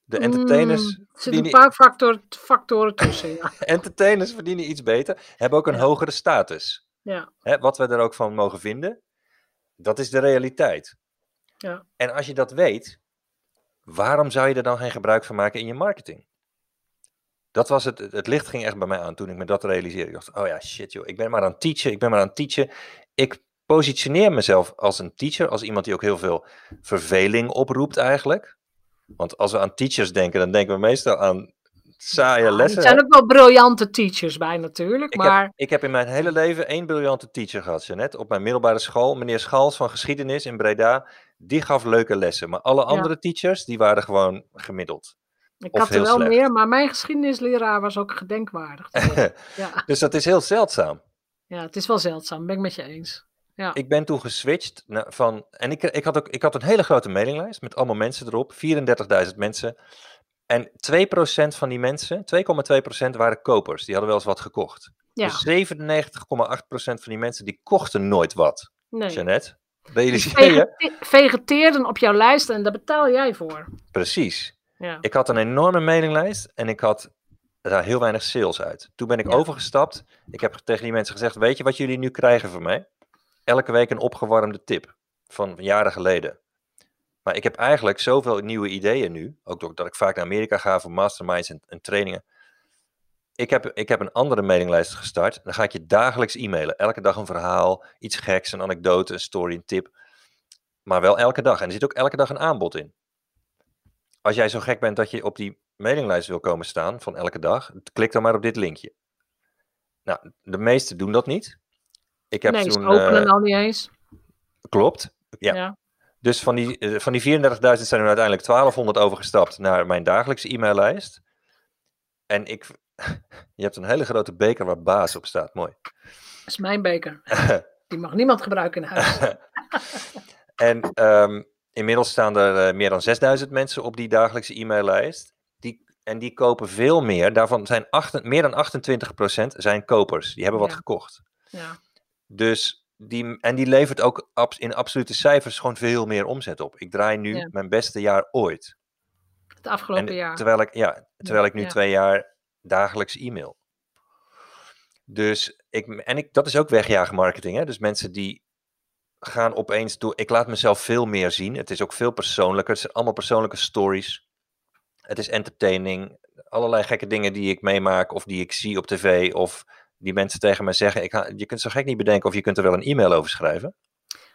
De entertainers. Mm, er zitten een paar factor, factoren tussen. Ja. *laughs* entertainers verdienen iets beter, hebben ook een hogere status. Ja. Hè, wat we er ook van mogen vinden, dat is de realiteit. Ja. En als je dat weet, waarom zou je er dan geen gebruik van maken in je marketing? Dat was het, het licht ging echt bij mij aan toen ik me dat realiseerde. Ik dacht, oh ja, shit joh, ik ben maar aan het teachen, ik ben maar aan het teachen. Ik positioneer mezelf als een teacher, als iemand die ook heel veel verveling oproept eigenlijk. Want als we aan teachers denken, dan denken we meestal aan saaie lessen. Er zijn ook wel briljante teachers bij natuurlijk, ik maar... Heb, ik heb in mijn hele leven één briljante teacher gehad, Jeannette. Op mijn middelbare school, meneer Schals van geschiedenis in Breda, die gaf leuke lessen. Maar alle andere teachers, die waren gewoon gemiddeld. Ik had er wel meer, maar mijn geschiedenisleraar was ook gedenkwaardig. *laughs* ja. Dus dat is heel zeldzaam. Ja, het is wel zeldzaam, ben ik met je eens. Ja. Ik ben toen geswitcht van. En ik, ik, had ook, ik had een hele grote mailinglijst met allemaal mensen erop, 34.000 mensen. En 2% van die mensen, 2,2% waren kopers. Die hadden wel eens wat gekocht. Ja. Dus 97,8% van die mensen die kochten nooit wat. Nee. Jeannette, realiseer je? vegeteerden op jouw lijst en daar betaal jij voor. Precies. Ja. Ik had een enorme mailinglijst en ik had daar heel weinig sales uit. Toen ben ik overgestapt. Ik heb tegen die mensen gezegd: Weet je wat jullie nu krijgen van mij? Elke week een opgewarmde tip van jaren geleden. Maar ik heb eigenlijk zoveel nieuwe ideeën nu. Ook doordat ik vaak naar Amerika ga voor masterminds en, en trainingen. Ik heb, ik heb een andere mailinglijst gestart. Dan ga ik je dagelijks e-mailen. Elke dag een verhaal, iets geks, een anekdote, een story, een tip. Maar wel elke dag. En er zit ook elke dag een aanbod in. Als jij zo gek bent dat je op die mailinglijst wil komen staan van elke dag, klik dan maar op dit linkje. Nou, de meesten doen dat niet. Ik heb nee, toen, openen uh, al niet eens. Klopt, ja. ja. Dus van die, uh, van die 34.000 zijn er uiteindelijk 1200 overgestapt naar mijn dagelijkse e-maillijst. En ik, *laughs* je hebt een hele grote beker waar baas op staat, mooi. Dat is mijn beker. *laughs* Die mag niemand gebruiken in huis. *laughs* en um, inmiddels staan er uh, meer dan 6000 mensen op die dagelijkse e-maillijst. Die, en die kopen veel meer. Daarvan zijn acht, meer dan 28% zijn kopers. Die hebben wat gekocht. Ja. Dus die, en die levert ook in absolute cijfers gewoon veel meer omzet op. Ik draai nu mijn beste jaar ooit. Het afgelopen jaar. Terwijl ik, ja, terwijl ik nu twee jaar dagelijks e-mail. Dus ik, en ik, dat is ook wegjaagmarketing. Hè? Dus mensen die gaan opeens door. Ik laat mezelf veel meer zien. Het is ook veel persoonlijker. Het zijn allemaal persoonlijke stories. Het is entertaining. Allerlei gekke dingen die ik meemaak of die ik zie op tv. Of die mensen tegen mij zeggen. Ik, je kunt zo gek niet bedenken of je kunt er wel een e-mail over schrijven.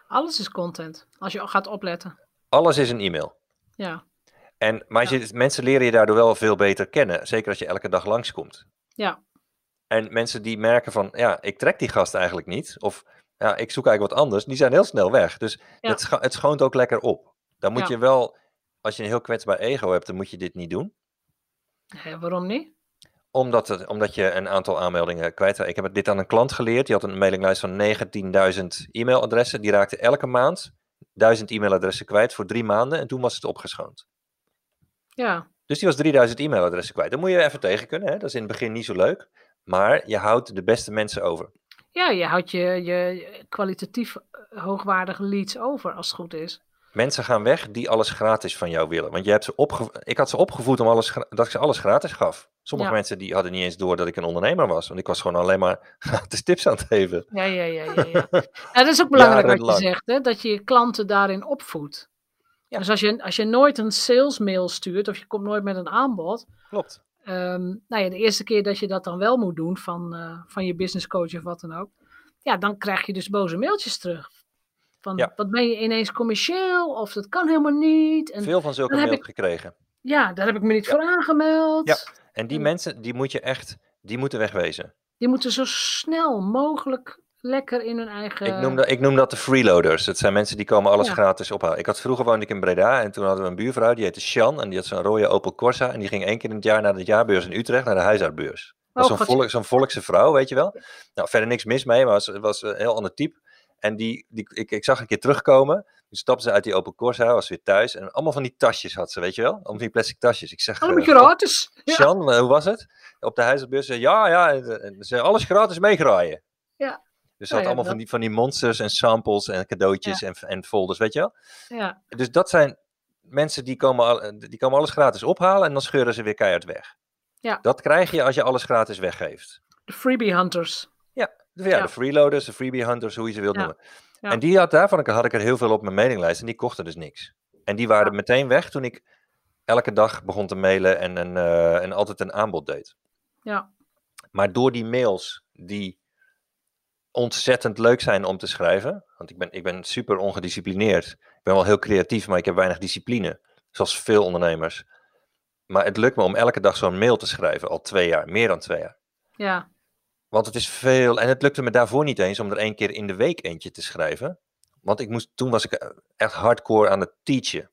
Alles is content. Als je gaat opletten. Alles is een e-mail. Ja. En, maar je, mensen leren je daardoor wel veel beter kennen. Zeker als je elke dag langskomt. Ja. En mensen die merken van, ja, ik trek die gast eigenlijk niet. Of ja, ik zoek eigenlijk wat anders. Die zijn heel snel weg. Dus het, scho het schoont ook lekker op. Dan moet je wel, als je een heel kwetsbaar ego hebt, dan moet je dit niet doen. Ja, waarom niet? Omdat, het, omdat je een aantal aanmeldingen kwijt Ik heb dit aan een klant geleerd. Die had een mailinglijst van 19.000 e-mailadressen. Die raakte elke maand 1000 e-mailadressen kwijt voor drie maanden. En toen was het opgeschoond. Ja. Dus die was 3000 e-mailadressen kwijt. Dan moet je even tegen kunnen. Hè? Dat is in het begin niet zo leuk. Maar je houdt de beste mensen over. Ja, je houdt je, je kwalitatief eh, hoogwaardige leads over als het goed is. Mensen gaan weg die alles gratis van jou willen. Want je hebt ze opge ik had ze opgevoed om alles, dat ik ze alles gratis gaf. Sommige mensen die hadden niet eens door dat ik een ondernemer was. Want ik was gewoon alleen maar *laughs* gratis tips aan het geven. Ja, ja, ja. ja, ja. ja dat is ook *laughs* belangrijk wat je zegt. Hè? Dat je je klanten daarin opvoedt. Dus als je, als je nooit een sales mail stuurt of je komt nooit met een aanbod. Klopt. Um, nou ja, de eerste keer dat je dat dan wel moet doen van, uh, van je business coach of wat dan ook. Ja, dan krijg je dus boze mailtjes terug. Van ja. wat ben je ineens commercieel of dat kan helemaal niet. En Veel van zulke mails ik, gekregen. Ja, daar heb ik me niet voor aangemeld. Ja, en die mensen die moet je echt, die moeten wegwezen. Die moeten zo snel mogelijk lekker in hun eigen... Ik noem, dat, ik noem dat de freeloaders. Het zijn mensen die komen alles gratis ophalen. Ik had vroeger woonde ik in Breda en toen hadden we een buurvrouw, die heette Sjan. En die had zo'n rode Opel Corsa. En die ging één keer in het jaar naar de jaarbeurs in Utrecht, naar de huisartbeurs. Oh, zo'n volk, volkse vrouw, weet je wel. Nou, verder niks mis mee, maar was, was een heel ander type. En die, die, ik, ik zag een keer terugkomen. Toen stapte ze uit die Opel Corsa, was weer thuis. En allemaal van die tasjes had ze, weet je wel? Allemaal die plastic tasjes. Ik zeg... Allemaal uh, gratis. Sjan, hoe was het? Op de huisartbeurs. Ja, ja. En, ze alles gratis meegraaien. Ja. Dus ze had allemaal van, die, van die monsters en samples en cadeautjes en, en folders, weet je wel? Ja. Dus dat zijn mensen die komen, die komen alles gratis ophalen en dan scheuren ze weer keihard weg. Ja. Dat krijg je als je alles gratis weggeeft. De freebie hunters. Ja, de, ja, de freeloaders, de freebie hunters, hoe je ze wilt noemen. En die had, daarvan had ik er heel veel op mijn mailinglijst en die kochten dus niks. En die waren meteen weg toen ik elke dag begon te mailen en, en, uh, en altijd een aanbod deed. Ja. Maar door die mails die ontzettend leuk zijn om te schrijven. Want ik ben, ik ben super ongedisciplineerd. Ik ben wel heel creatief, maar ik heb weinig discipline. Zoals veel ondernemers. Maar het lukt me om elke dag zo'n mail te schrijven. Al twee jaar, meer dan twee jaar. Ja. Want het is veel. En het lukte me daarvoor niet eens om er één keer in de week eentje te schrijven. Want ik moest, toen was ik echt hardcore aan het teachen.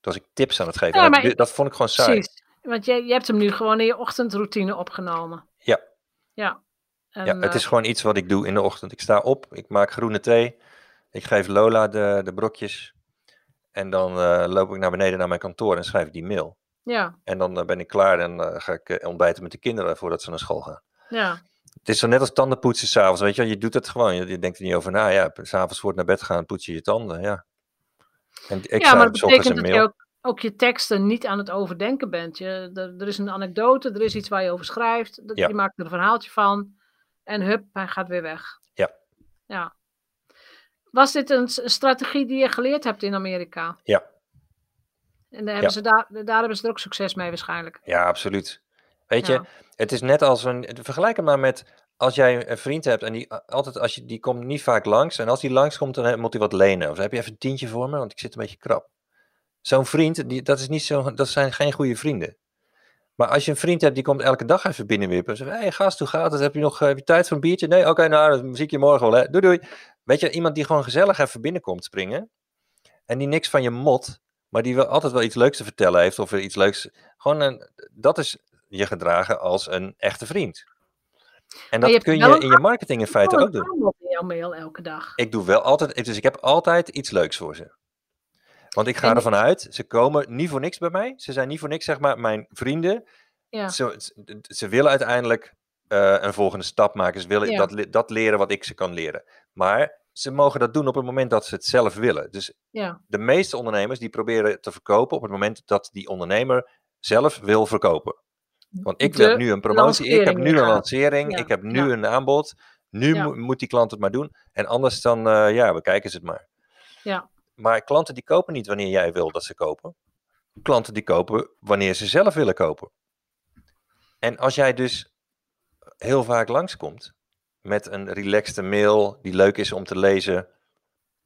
Toen was ik tips aan het geven. Ja, maar dat, dat, vond ik gewoon saai. Precies. Want je, je hebt hem nu gewoon in je ochtendroutine opgenomen. Ja. Ja. En, ja, het is gewoon iets wat ik doe in de ochtend. Ik sta op, ik maak groene thee, ik geef Lola de, de brokjes en dan loop ik naar beneden naar mijn kantoor en schrijf ik die mail. Ja. En dan ben ik klaar en ga ik ontbijten met de kinderen voordat ze naar school gaan. Ja. Het is zo net als tandenpoetsen s'avonds, weet je Je doet het gewoon. Je, denkt er niet over na. Ja, s'avonds voor het naar bed gaan, poets je je tanden, ja. En ik ja, maar dat betekent dat je ook, ook, je teksten niet aan het overdenken bent. Je, er, is een anekdote, er is iets waar je over schrijft. Dat, Je maakt er een verhaaltje van. En hup, hij gaat weer weg. Ja. Ja. Was dit een, strategie die je geleerd hebt in Amerika? Ja. En daar hebben, Ze daar, daar hebben ze er ook succes mee waarschijnlijk. Ja, absoluut. Weet je, het is net als een. Vergelijk het maar met als jij een vriend hebt en die altijd als je die komt niet vaak langs en als die langskomt dan moet hij wat lenen of heb je even een tientje voor me want ik zit een beetje krap. Zo'n vriend die, dat is niet zo dat zijn geen goede vrienden. Maar als je een vriend hebt die komt elke dag even binnenwippen en zegt hey gast hoe gaat het heb je nog heb je tijd voor een biertje? Nee oké nou dan zie ik je morgen wel hè. Doei doei. Weet je iemand die gewoon gezellig even binnenkomt springen en die niks van je mot maar die wel altijd wel iets leuks te vertellen heeft of iets leuks gewoon een, dat is je gedragen als een echte vriend. En dat kun je in je marketing in feite ook doen. in jouw mail elke dag. Ik doe wel altijd, dus ik heb altijd iets leuks voor ze. Want ik ga ervan uit, ze komen niet voor niks bij mij. Ze zijn niet voor niks, zeg maar, mijn vrienden. Ja. Ze, ze willen uiteindelijk uh, een volgende stap maken. Ze willen dat, dat leren wat ik ze kan leren. Maar ze mogen dat doen op het moment dat ze het zelf willen. Dus ja. de meeste ondernemers die proberen te verkopen op het moment dat die ondernemer zelf wil verkopen. Want ik heb nu een promotie, ik heb nu een lancering, ik heb nu een aanbod. Nu moet die klant het maar doen. En anders dan, uh, ja, we kijken ze het maar. Ja. Maar klanten die kopen niet wanneer jij wil dat ze kopen. Klanten die kopen wanneer ze zelf willen kopen. En als jij dus heel vaak langskomt met een relaxte mail die leuk is om te lezen.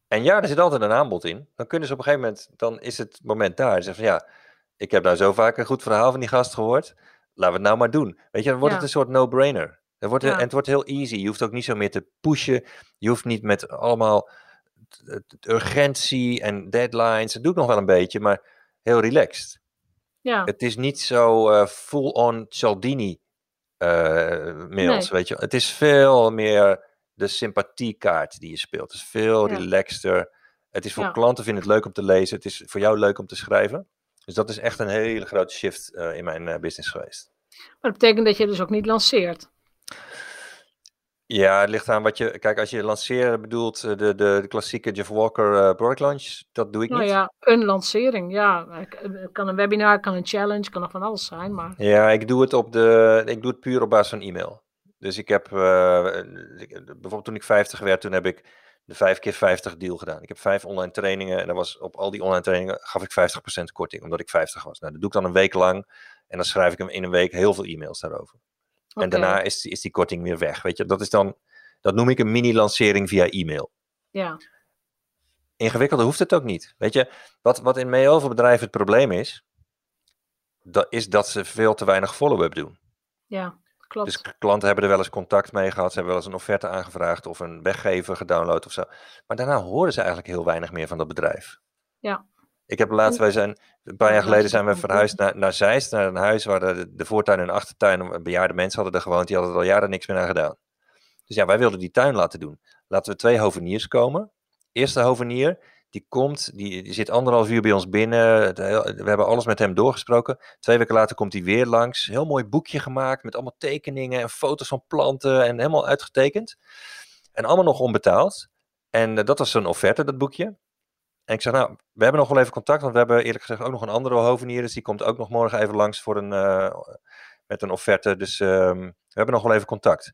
En ja, er zit altijd een aanbod in. Dan kunnen ze op een gegeven moment, dan is het moment daar. Ze zeggen van ja, ik heb nou zo vaak een goed verhaal van die gast gehoord laten we het nou maar doen. Weet je, dan wordt het een soort no-brainer. Het wordt, En het wordt heel easy. Je hoeft ook niet zo meer te pushen. Je hoeft niet met allemaal urgentie en deadlines. Dat doe ik nog wel een beetje, maar heel relaxed. Ja. Het is niet zo uh, full-on Cialdini uh, mails, weet je. Het is veel meer de sympathiekaart die je speelt. Het is veel ja. relaxter. Het is voor klanten vinden het leuk om te lezen. Het is voor jou leuk om te schrijven. Dus dat is echt een hele grote shift uh, in mijn uh, business geweest. Maar dat betekent dat je dus ook niet lanceert? Ja, het ligt aan wat je. Kijk, als je lanceren bedoelt, eh, de, de, de klassieke Jeff Walker uh, product launch, dat doe ik nou niet. Nou ja, een lancering, ja. Het kan een webinar, kan een challenge, kan nog van alles zijn. Maar... Ja, ik doe het op de. Ik doe het puur op basis van e-mail. Dus ik heb. Uh, bijvoorbeeld toen ik 50 werd, toen heb ik de 5 keer 50 deal gedaan. Ik heb vijf online trainingen en dan was op al die online trainingen gaf ik 50% korting, omdat ik 50 was. Nou, dat doe ik dan een week lang en dan schrijf ik hem in een week heel veel e-mails daarover. En daarna is die, is die korting weer weg. Weet je, dat is dan, dat noem ik een mini-lancering via e-mail. Ja. Ingewikkelder hoeft het ook niet. Weet je, wat, wat in heel veel bedrijven het probleem is, dat is dat ze veel te weinig follow-up doen. Ja. Dus klanten hebben er wel eens contact mee gehad, ze hebben wel eens een offerte aangevraagd of een weggever gedownload of zo. Maar daarna horen ze eigenlijk heel weinig meer van dat bedrijf. Ja. Ik heb laatst, wij zijn, een paar jaar geleden zijn we verhuisd naar, naar Zeist, naar een huis waar de, de voortuin en achtertuin, bejaarde mensen hadden er gewoond, die hadden er al jaren niks meer aan gedaan. Dus ja, wij wilden die tuin laten doen. Laten we twee hoveniers komen. Eerste hovenier, die komt, die, die zit anderhalf uur bij ons binnen. We hebben alles met hem doorgesproken. Twee weken later komt hij weer langs. Heel mooi boekje gemaakt met allemaal tekeningen en foto's van planten en helemaal uitgetekend. En allemaal nog onbetaald. En eh, dat was zijn offerte, dat boekje. En ik zeg, nou, we hebben nog wel even contact, want we hebben eerlijk gezegd ook nog een andere hovenier. Dus die komt ook nog morgen even langs voor een, uh, met een offerte. Dus ehm, we hebben nog wel even contact.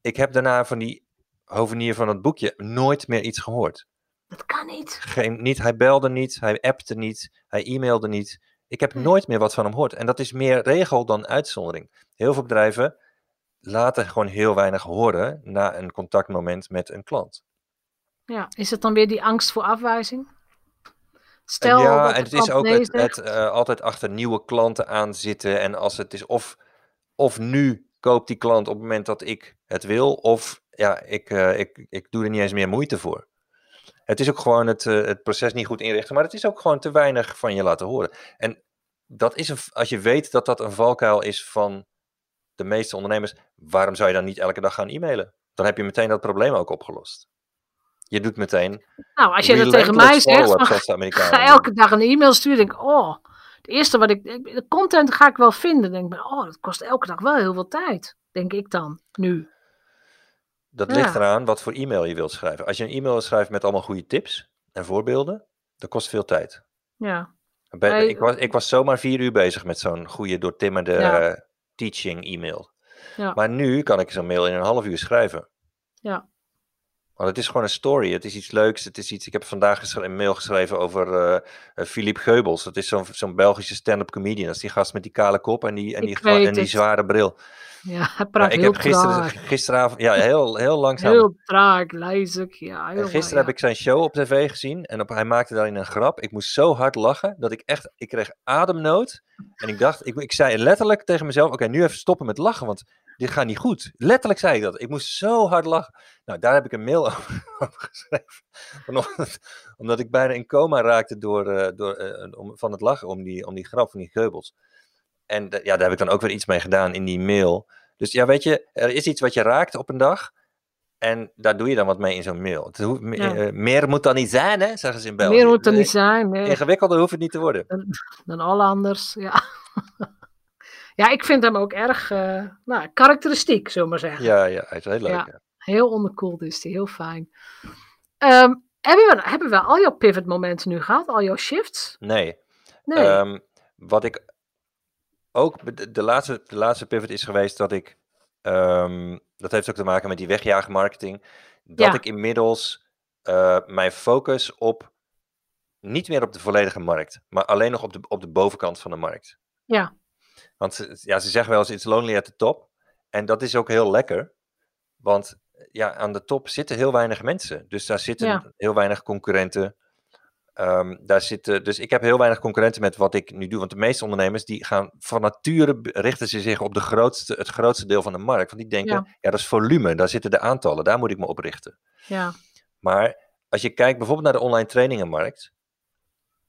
Ik heb daarna van die hovenier van het boekje nooit meer iets gehoord. Dat kan niet. Geen, niet. Hij belde niet, hij appte niet, hij e-mailde niet. Ik heb nooit meer wat van hem gehoord. En dat is meer regel dan uitzondering. Heel veel bedrijven laten gewoon heel weinig horen na een contactmoment met een klant. Ja, is het dan weer die angst voor afwijzing? Stel ja, en het is ook het, het uh, altijd achter nieuwe klanten aan zitten. En als het is of, of nu koopt die klant op het moment dat ik het wil, of ja, ik, uh, ik, ik doe er niet eens meer moeite voor. Het is ook gewoon het, uh, het proces niet goed inrichten, maar het is ook gewoon te weinig van je laten horen. En dat is een, als je weet dat dat een valkuil is van de meeste ondernemers, waarom zou je dan niet elke dag gaan e-mailen? Dan heb je meteen dat probleem ook opgelost. Je doet meteen. Nou, als je dat tegen mij zegt, van, ga elke dag een e-mail sturen, denk ik, oh, het eerste wat ik, de content ga ik wel vinden. Denk ik, oh, dat kost elke dag wel heel veel tijd, denk ik dan, nu. Dat ligt eraan wat voor e-mail je wilt schrijven. Als je een e-mail schrijft met allemaal goede tips en voorbeelden, dat kost veel tijd. Ja. ik, was, ik was zomaar vier uur bezig met zo'n goede doortimmerde ja. teaching e-mail. Ja. Maar nu kan ik zo'n mail in een half uur schrijven. Ja. Want het is gewoon een story. Het is iets leuks. Het is iets. Ik heb vandaag een mail geschreven over uh, Philippe Geubels. Dat is zo'n zo'n Belgische stand-up comedian. Dat is die gast met die kale kop en die, en die, en die zware bril. Ja, *laughs* hij praat ik heel heb gisteren, gisteravond, ja, heel, heel langzaam. Heel traag, lijzig, ja. Heel gisteren heb ik zijn show op tv gezien en op, hij maakte daarin een grap. Ik moest zo hard lachen dat ik echt, ik kreeg ademnood. En ik dacht, ik, ik zei letterlijk tegen mezelf, oké, nu even stoppen met lachen, want dit gaat niet goed. Letterlijk zei ik dat. Ik moest zo hard lachen. Nou, daar heb ik een mail *laughs* over, geschreven. omdat ik bijna in coma raakte door, uh, door, uh, om, van het lachen om die, om die grap van die geubels. En ja, daar heb ik dan ook weer iets mee gedaan in die mail. Dus ja, weet je, er is iets wat je raakt op een dag. En daar doe je dan wat mee in zo'n mail. Het hoeft, uh, meer moet dan niet zijn, hè, zeggen ze in België. Meer moet dan niet zijn. Nee. Ingewikkelder hoeft het niet te worden. Dan, dan alle anders, ja. *laughs* ja, ik vind hem ook erg uh, nou, karakteristiek, zullen we maar zeggen. Ja, ja, hij is heel leuk. Ja, Heel onderkoeld is hij, heel fijn. Um, hebben, we, hebben we al jouw pivot momenten nu gehad? Al jouw shifts? Nee. nee. Um, wat ik ook de, de, laatste, de laatste pivot is geweest dat ik, um, dat heeft ook te maken met die wegjaagmarketing, dat ik inmiddels uh, mijn focus op, niet meer op de volledige markt, maar alleen nog op de, op de bovenkant van de markt. Ja. Want ja, ze zeggen wel eens, it's lonely at the top. En dat is ook heel lekker, want ja, aan de top zitten heel weinig mensen. Dus daar zitten heel weinig concurrenten. Um, daar zitten, dus ik heb heel weinig concurrenten met wat ik nu doe. Want de meeste ondernemers die gaan van nature richten ze zich op de grootste, het grootste deel van de markt. Want die denken, ja. dat is volume, daar zitten de aantallen, daar moet ik me op richten. Ja. Maar als je kijkt bijvoorbeeld naar de online trainingenmarkt,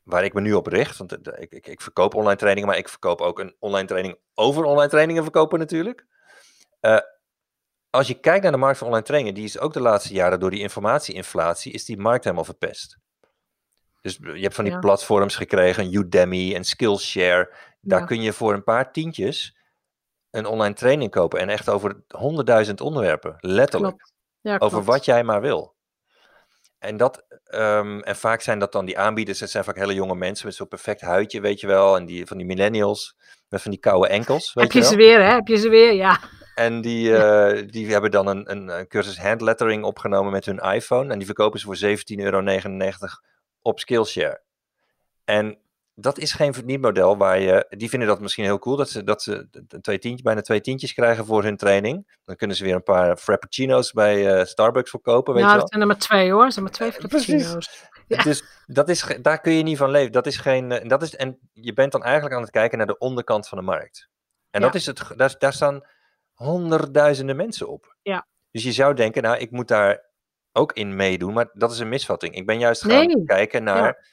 waar ik me nu op richt, want ik, ik, ik verkoop online trainingen, maar ik verkoop ook een online training over online trainingen verkopen natuurlijk. Uh, als je kijkt naar de markt van online trainingen, die is ook de laatste jaren door die informatieinflatie, is die markt helemaal verpest. Dus je hebt van die platforms gekregen, Udemy en Skillshare. Daar kun je voor een paar tientjes een online training kopen. En echt over honderdduizend onderwerpen, letterlijk. Ja, over wat jij maar wil. En, dat, um, en vaak zijn dat dan die aanbieders, dat zijn vaak hele jonge mensen met zo'n perfect huidje, weet je wel. En die, van die millennials met van die koude enkels. Weet Heb je, je ze weer, hè? Heb je ze weer, ja. En die, uh, die hebben dan een, een, een cursus handlettering opgenomen met hun iPhone. En die verkopen ze voor 17,99 euro op Skillshare. En dat is geen verdienmodel waar je. Die vinden dat misschien heel cool dat ze, dat ze twee tientjes, bijna twee tientjes krijgen voor hun training. Dan kunnen ze weer een paar frappuccino's bij uh, Starbucks verkopen. Weet je dat zijn er maar twee hoor. Er zijn maar twee frappuccino's. Ja. Dus dat is, daar kun je niet van leven. Dat is geen, eh, dat is, en je bent dan eigenlijk aan het kijken naar de onderkant van de markt. En dat is het, daar, daar staan honderdduizenden mensen op. Ja. Dus je zou denken, nou, ik moet daar ook in meedoen. Maar dat is een misvatting. Ik ben juist gaan kijken naar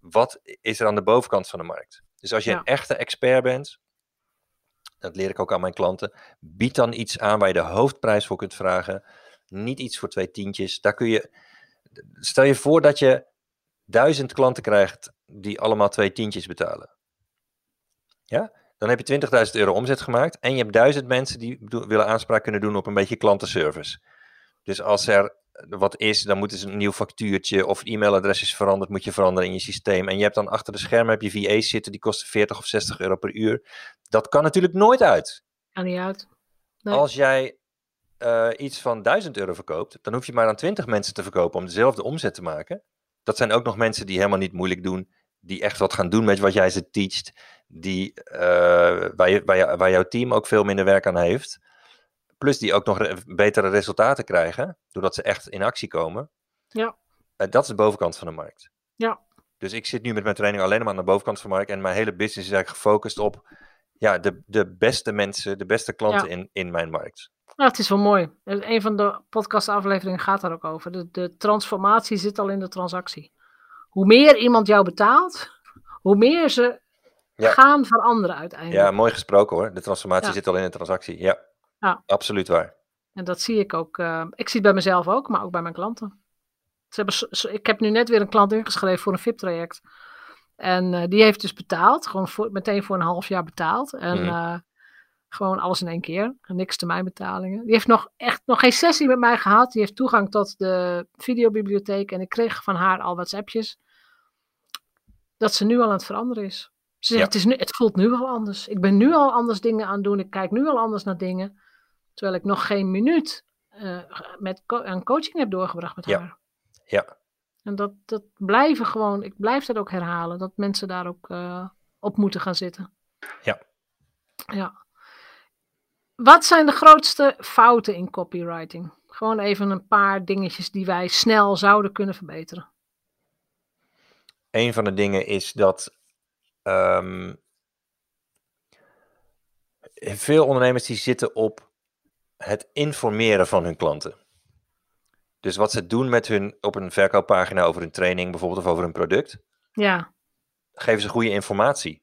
wat is er aan de bovenkant van de markt. Dus als je een echte expert bent, dat leer ik ook aan mijn klanten, bied dan iets aan waar je de hoofdprijs voor kunt vragen. Niet iets voor twee tientjes. Daar kun je, stel je voor dat je duizend klanten krijgt die allemaal twee tientjes betalen. Ja? Dan heb je 20.000 euro omzet gemaakt en je hebt duizend mensen die willen aanspraak kunnen doen op een beetje klantenservice. Dus als er wat is, dan moeten ze een nieuw factuurtje of e-mailadres is veranderd, moet je veranderen in je systeem. En je hebt dan achter de schermen heb je VA's zitten die kosten 40 of 60 euro per uur. Dat kan natuurlijk nooit uit. Kan niet uit. Nee. Als jij uh, iets van 1000 euro verkoopt, dan hoef je maar aan 20 mensen te verkopen om dezelfde omzet te maken. Dat zijn ook nog mensen die helemaal niet moeilijk doen, die echt wat gaan doen met wat jij ze teacht, die, uh, waar, je, waar, je, waar jouw team ook veel minder werk aan heeft. Plus die ook nog betere resultaten krijgen, doordat ze echt in actie komen. Ja. Uh, dat is de bovenkant van de markt. Ja. Dus ik zit nu met mijn training alleen maar aan de bovenkant van de markt. En mijn hele business is eigenlijk gefocust op ja, de, de beste mensen, de beste klanten in, in mijn markt. Nou, het is wel mooi. Een van de podcastafleveringen gaat daar ook over. De, de transformatie zit al in de transactie. Hoe meer iemand jou betaalt, hoe meer ze gaan veranderen uiteindelijk. Ja, mooi gesproken hoor. De transformatie zit al in de transactie. Ja, ja. absoluut waar. En dat zie ik ook. Uh, ik zie het bij mezelf ook, maar ook bij mijn klanten. Ze hebben, ik heb nu net weer een klant ingeschreven voor een VIP-traject. En uh, die heeft dus betaald, gewoon voor, meteen voor een half jaar betaald. En mm. uh, gewoon alles in één keer, niks termijnbetalingen. Die heeft nog echt nog geen sessie met mij gehad. Die heeft toegang tot de videobibliotheek. En ik kreeg van haar al WhatsAppjes. Dat ze nu al aan het veranderen is. Ze zegt, het, is nu, het voelt nu al anders. Ik ben nu al anders dingen aan het doen. Ik kijk nu al anders naar dingen. Terwijl ik nog geen minuut uh, met aan coaching heb doorgebracht met ja. haar. Ja. En dat, dat blijven gewoon, ik blijf dat ook herhalen. Dat mensen daar ook uh, op moeten gaan zitten. Ja. Ja. Wat zijn de grootste fouten in copywriting? Gewoon even een paar dingetjes die wij snel zouden kunnen verbeteren. Een van de dingen is dat um, veel ondernemers die zitten op het informeren van hun klanten. Dus wat ze doen met hun op een verkooppagina over een training bijvoorbeeld of over een product. Ja. Geven ze goede informatie.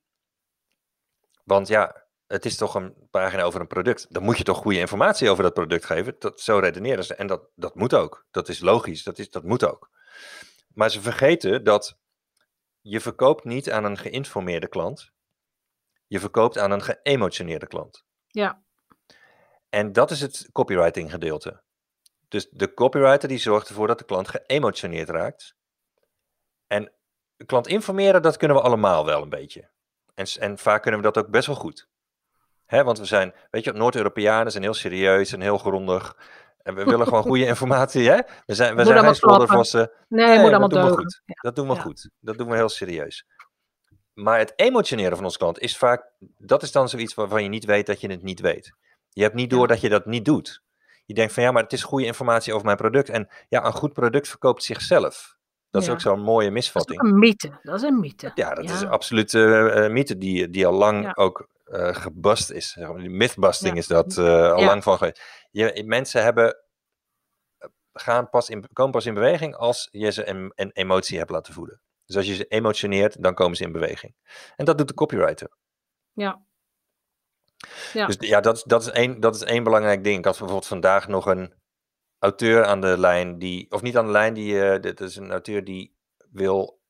Want ja, het is toch een pagina over een product. Dan moet je toch goede informatie over dat product geven. Dat, zo redeneren ze. En dat, dat moet ook. Dat is logisch. Dat, is, dat moet ook. Maar ze vergeten dat je verkoopt niet aan een geïnformeerde klant. Je verkoopt aan een geëmotioneerde klant. Ja. En dat is het copywriting gedeelte. Dus de copywriter die zorgt ervoor dat de klant geëmotioneerd raakt. En de klant informeren, dat kunnen we allemaal wel een beetje. En, en vaak kunnen we dat ook best wel goed. Hè, want we zijn, weet je, Noord-Europeanen zijn heel serieus en heel grondig. En we willen gewoon goede *laughs* informatie, hè? We zijn, we zijn geen. Nee, nee, moet allemaal dat doen we goed. Dat doen we goed. Dat doen we heel serieus. Maar het emotioneren van ons klant is vaak, dat is dan zoiets waarvan je niet weet dat je het niet weet. Je hebt niet door dat je dat niet doet. Je denkt van ja, maar het is goede informatie over mijn product. En ja, een goed product verkoopt zichzelf. Dat is ook zo'n mooie misvatting. Dat is een mythe. Dat is een mythe. Ja, dat is absoluut uh, mythe die, die al lang ook uh, gebust is. Mythbusting is dat uh, al lang van geweest. Je, mensen hebben, gaan pas in, komen pas in beweging als je ze een, een emotie hebt laten voelen. Dus als je ze emotioneert, dan komen ze in beweging. En dat doet de copywriter. Ja. Ja. Dus ja, dat, dat, is één, dat is één belangrijk ding. Ik had bijvoorbeeld vandaag nog een auteur aan de lijn die, of niet aan de lijn, die, uh, dit is een auteur die wil,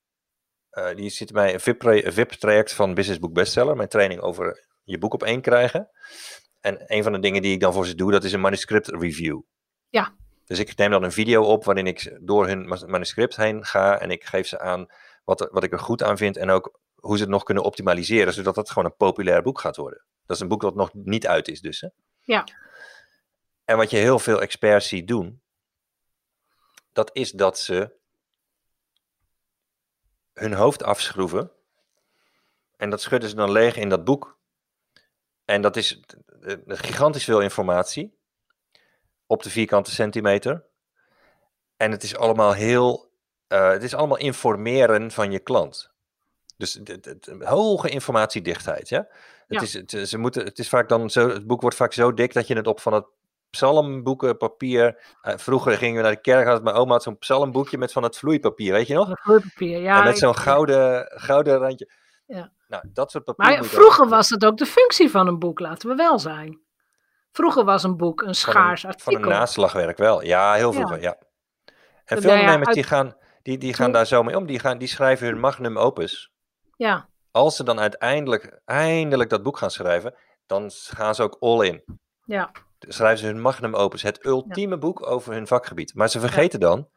uh, die zit bij een VIP-traject van Business Book Bestseller, mijn training over je boek op één krijgen. En een van de dingen die ik dan voor ze doe, dat is een manuscript review. Ja. Dus ik neem dan een video op waarin ik door hun manuscript heen ga en ik geef ze aan wat, wat ik er goed aan vind en ook hoe ze het nog kunnen optimaliseren, zodat het gewoon een populair boek gaat worden. Dat is een boek dat nog niet uit is dus. Hè? Ja. En wat je heel veel experts ziet doen, dat is dat ze hun hoofd afschroeven. En dat schudden ze dan leeg in dat boek. En dat is gigantisch veel informatie op de vierkante centimeter. En het is allemaal heel, uh, het is allemaal informeren van je klant. Dus de, hoge informatiedichtheid, ja. Het, is, het, ze moeten, het is vaak dan zo, het boek wordt vaak zo dik dat je het op van het psalmboeken papier. Uh, vroeger gingen we naar de kerk, had mijn oma had zo'n psalmboekje met van het vloeipapier, weet je nog? vloeipapier, ja. En met zo'n gouden, gouden randje. Ja. Nou, dat soort papier. Maar vroeger was het ook de functie van een boek, laten we wel zijn. Vroeger was een boek een schaars van een, artikel. Van een naslagwerk wel, ja, heel vroeger, ja. ja. En veel ondernemers die gaan, die, die gaan daar zo mee om, die, gaan, die schrijven hun magnum opus. Ja. Als ze dan uiteindelijk, eindelijk dat boek gaan schrijven, dan gaan ze ook all in. Ja. Schrijven ze hun magnum opus, het ultieme boek over hun vakgebied. Maar ze vergeten dan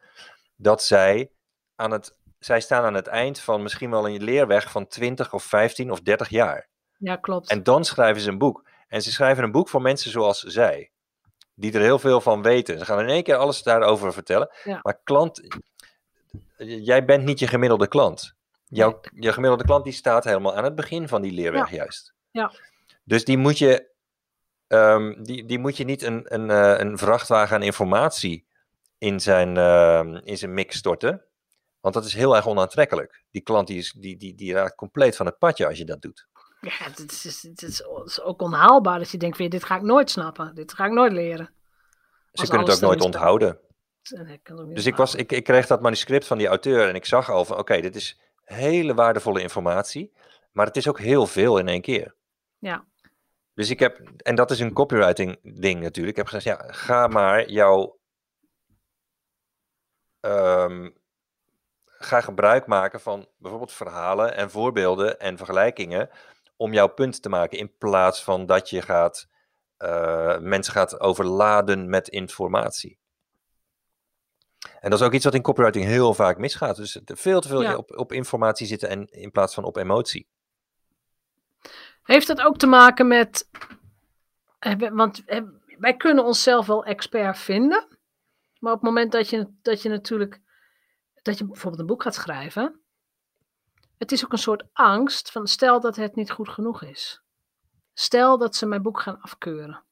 dat zij aan het, zij staan aan het eind van misschien wel een leerweg van 20 of 15 of 30 jaar. Ja, klopt. En dan schrijven ze een boek. En ze schrijven een boek voor mensen zoals zij, die er heel veel van weten. Ze gaan in één keer alles daarover vertellen. Ja. Maar klant, jij bent niet je gemiddelde klant. Jouw, je gemiddelde klant die staat helemaal aan het begin van die leerweg ja. juist. Ja. Dus die moet je, um, die, die moet je niet een, een, uh, een vrachtwagen aan informatie in zijn, uh, in zijn mix storten. Want dat is heel erg onaantrekkelijk. Die klant die, is, die, die, die raakt compleet van het padje als je dat doet. Ja, het is, het is, het is ook onhaalbaar dat je denkt, weer, dit ga ik nooit snappen. Dit ga ik nooit leren. Ze kunnen het ook nooit onthouden. Dus ik, was, ik, ik kreeg dat manuscript van die auteur en ik zag al van, oké, okay, dit is hele waardevolle informatie. Maar het is ook heel veel in één keer. Ja. Dus ik heb, en dat is een copywriting ding natuurlijk. Ik heb gezegd, ja, ga maar jouw, um, ga gebruik maken van bijvoorbeeld verhalen en voorbeelden en vergelijkingen om jouw punt te maken. In plaats van dat je gaat, uh, mensen gaat overladen met informatie. En dat is ook iets wat in copywriting heel vaak misgaat. Dus veel te veel op, op informatie zitten en, in plaats van op emotie. Heeft dat ook te maken met. Want wij kunnen onszelf wel expert vinden. Maar op het moment dat je, dat je natuurlijk. Dat je bijvoorbeeld een boek gaat schrijven. Het is ook een soort angst van stel dat het niet goed genoeg is. Stel dat ze mijn boek gaan afkeuren.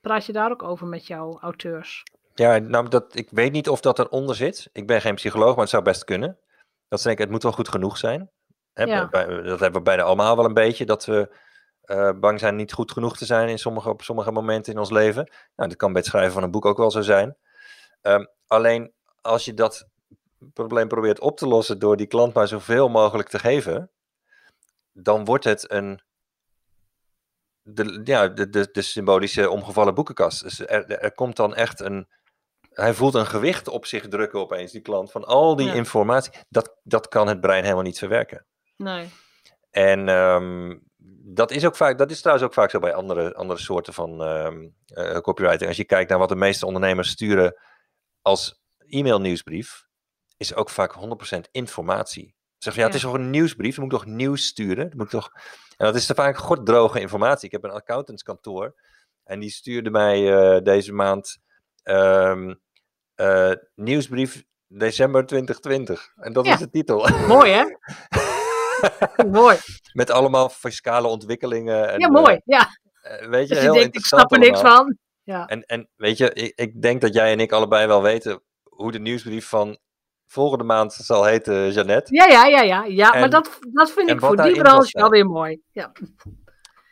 Praat je daar ook over met jouw auteurs? Ja, nou, dat, ik weet niet of dat eronder zit. Ik ben geen psycholoog, maar het zou best kunnen. Dat ze denken, het moet wel goed genoeg zijn. Hè? Ja. dat hebben we bijna allemaal wel een beetje, dat we uh, bang zijn niet goed genoeg te zijn in sommige, op sommige momenten in ons leven. Nou, dat kan bij het schrijven van een boek ook wel zo zijn. Um, alleen als je dat probleem probeert op te lossen door die klant maar zoveel mogelijk te geven, dan wordt het een de, ja, de, de, de symbolische omgevallen boekenkast. Dus er, er komt dan echt een, hij voelt een gewicht op zich drukken opeens, die klant, van al die informatie. Dat, dat kan het brein helemaal niet verwerken. Nee. En um, dat is ook vaak, dat is trouwens ook vaak zo bij andere, andere soorten van um, uh, copywriting. Als je kijkt naar wat de meeste ondernemers sturen als e-mail nieuwsbrief, is ook vaak 100% informatie. Zeg ja, ja, het is toch een nieuwsbrief, je moet toch nieuws sturen? moet toch... En dat is te vaak goddroge informatie. Ik heb een accountantskantoor en die stuurde mij uh, deze maand um, uh, nieuwsbrief december 2020. En dat is de titel. *laughs* Mooi hè? *laughs* mooi. Met allemaal fiscale ontwikkelingen. En, ja, mooi. Ja. Uh, weet je, dus je heel denkt, ik snap er niks van. Ja. En, en weet je, ik, ik denk dat jij en ik allebei wel weten hoe de nieuwsbrief van volgende maand zal heten Jeannette. Ja, ja, ja, ja. ja maar dat, dat vind ik voor die branche wel weer mooi. Ja.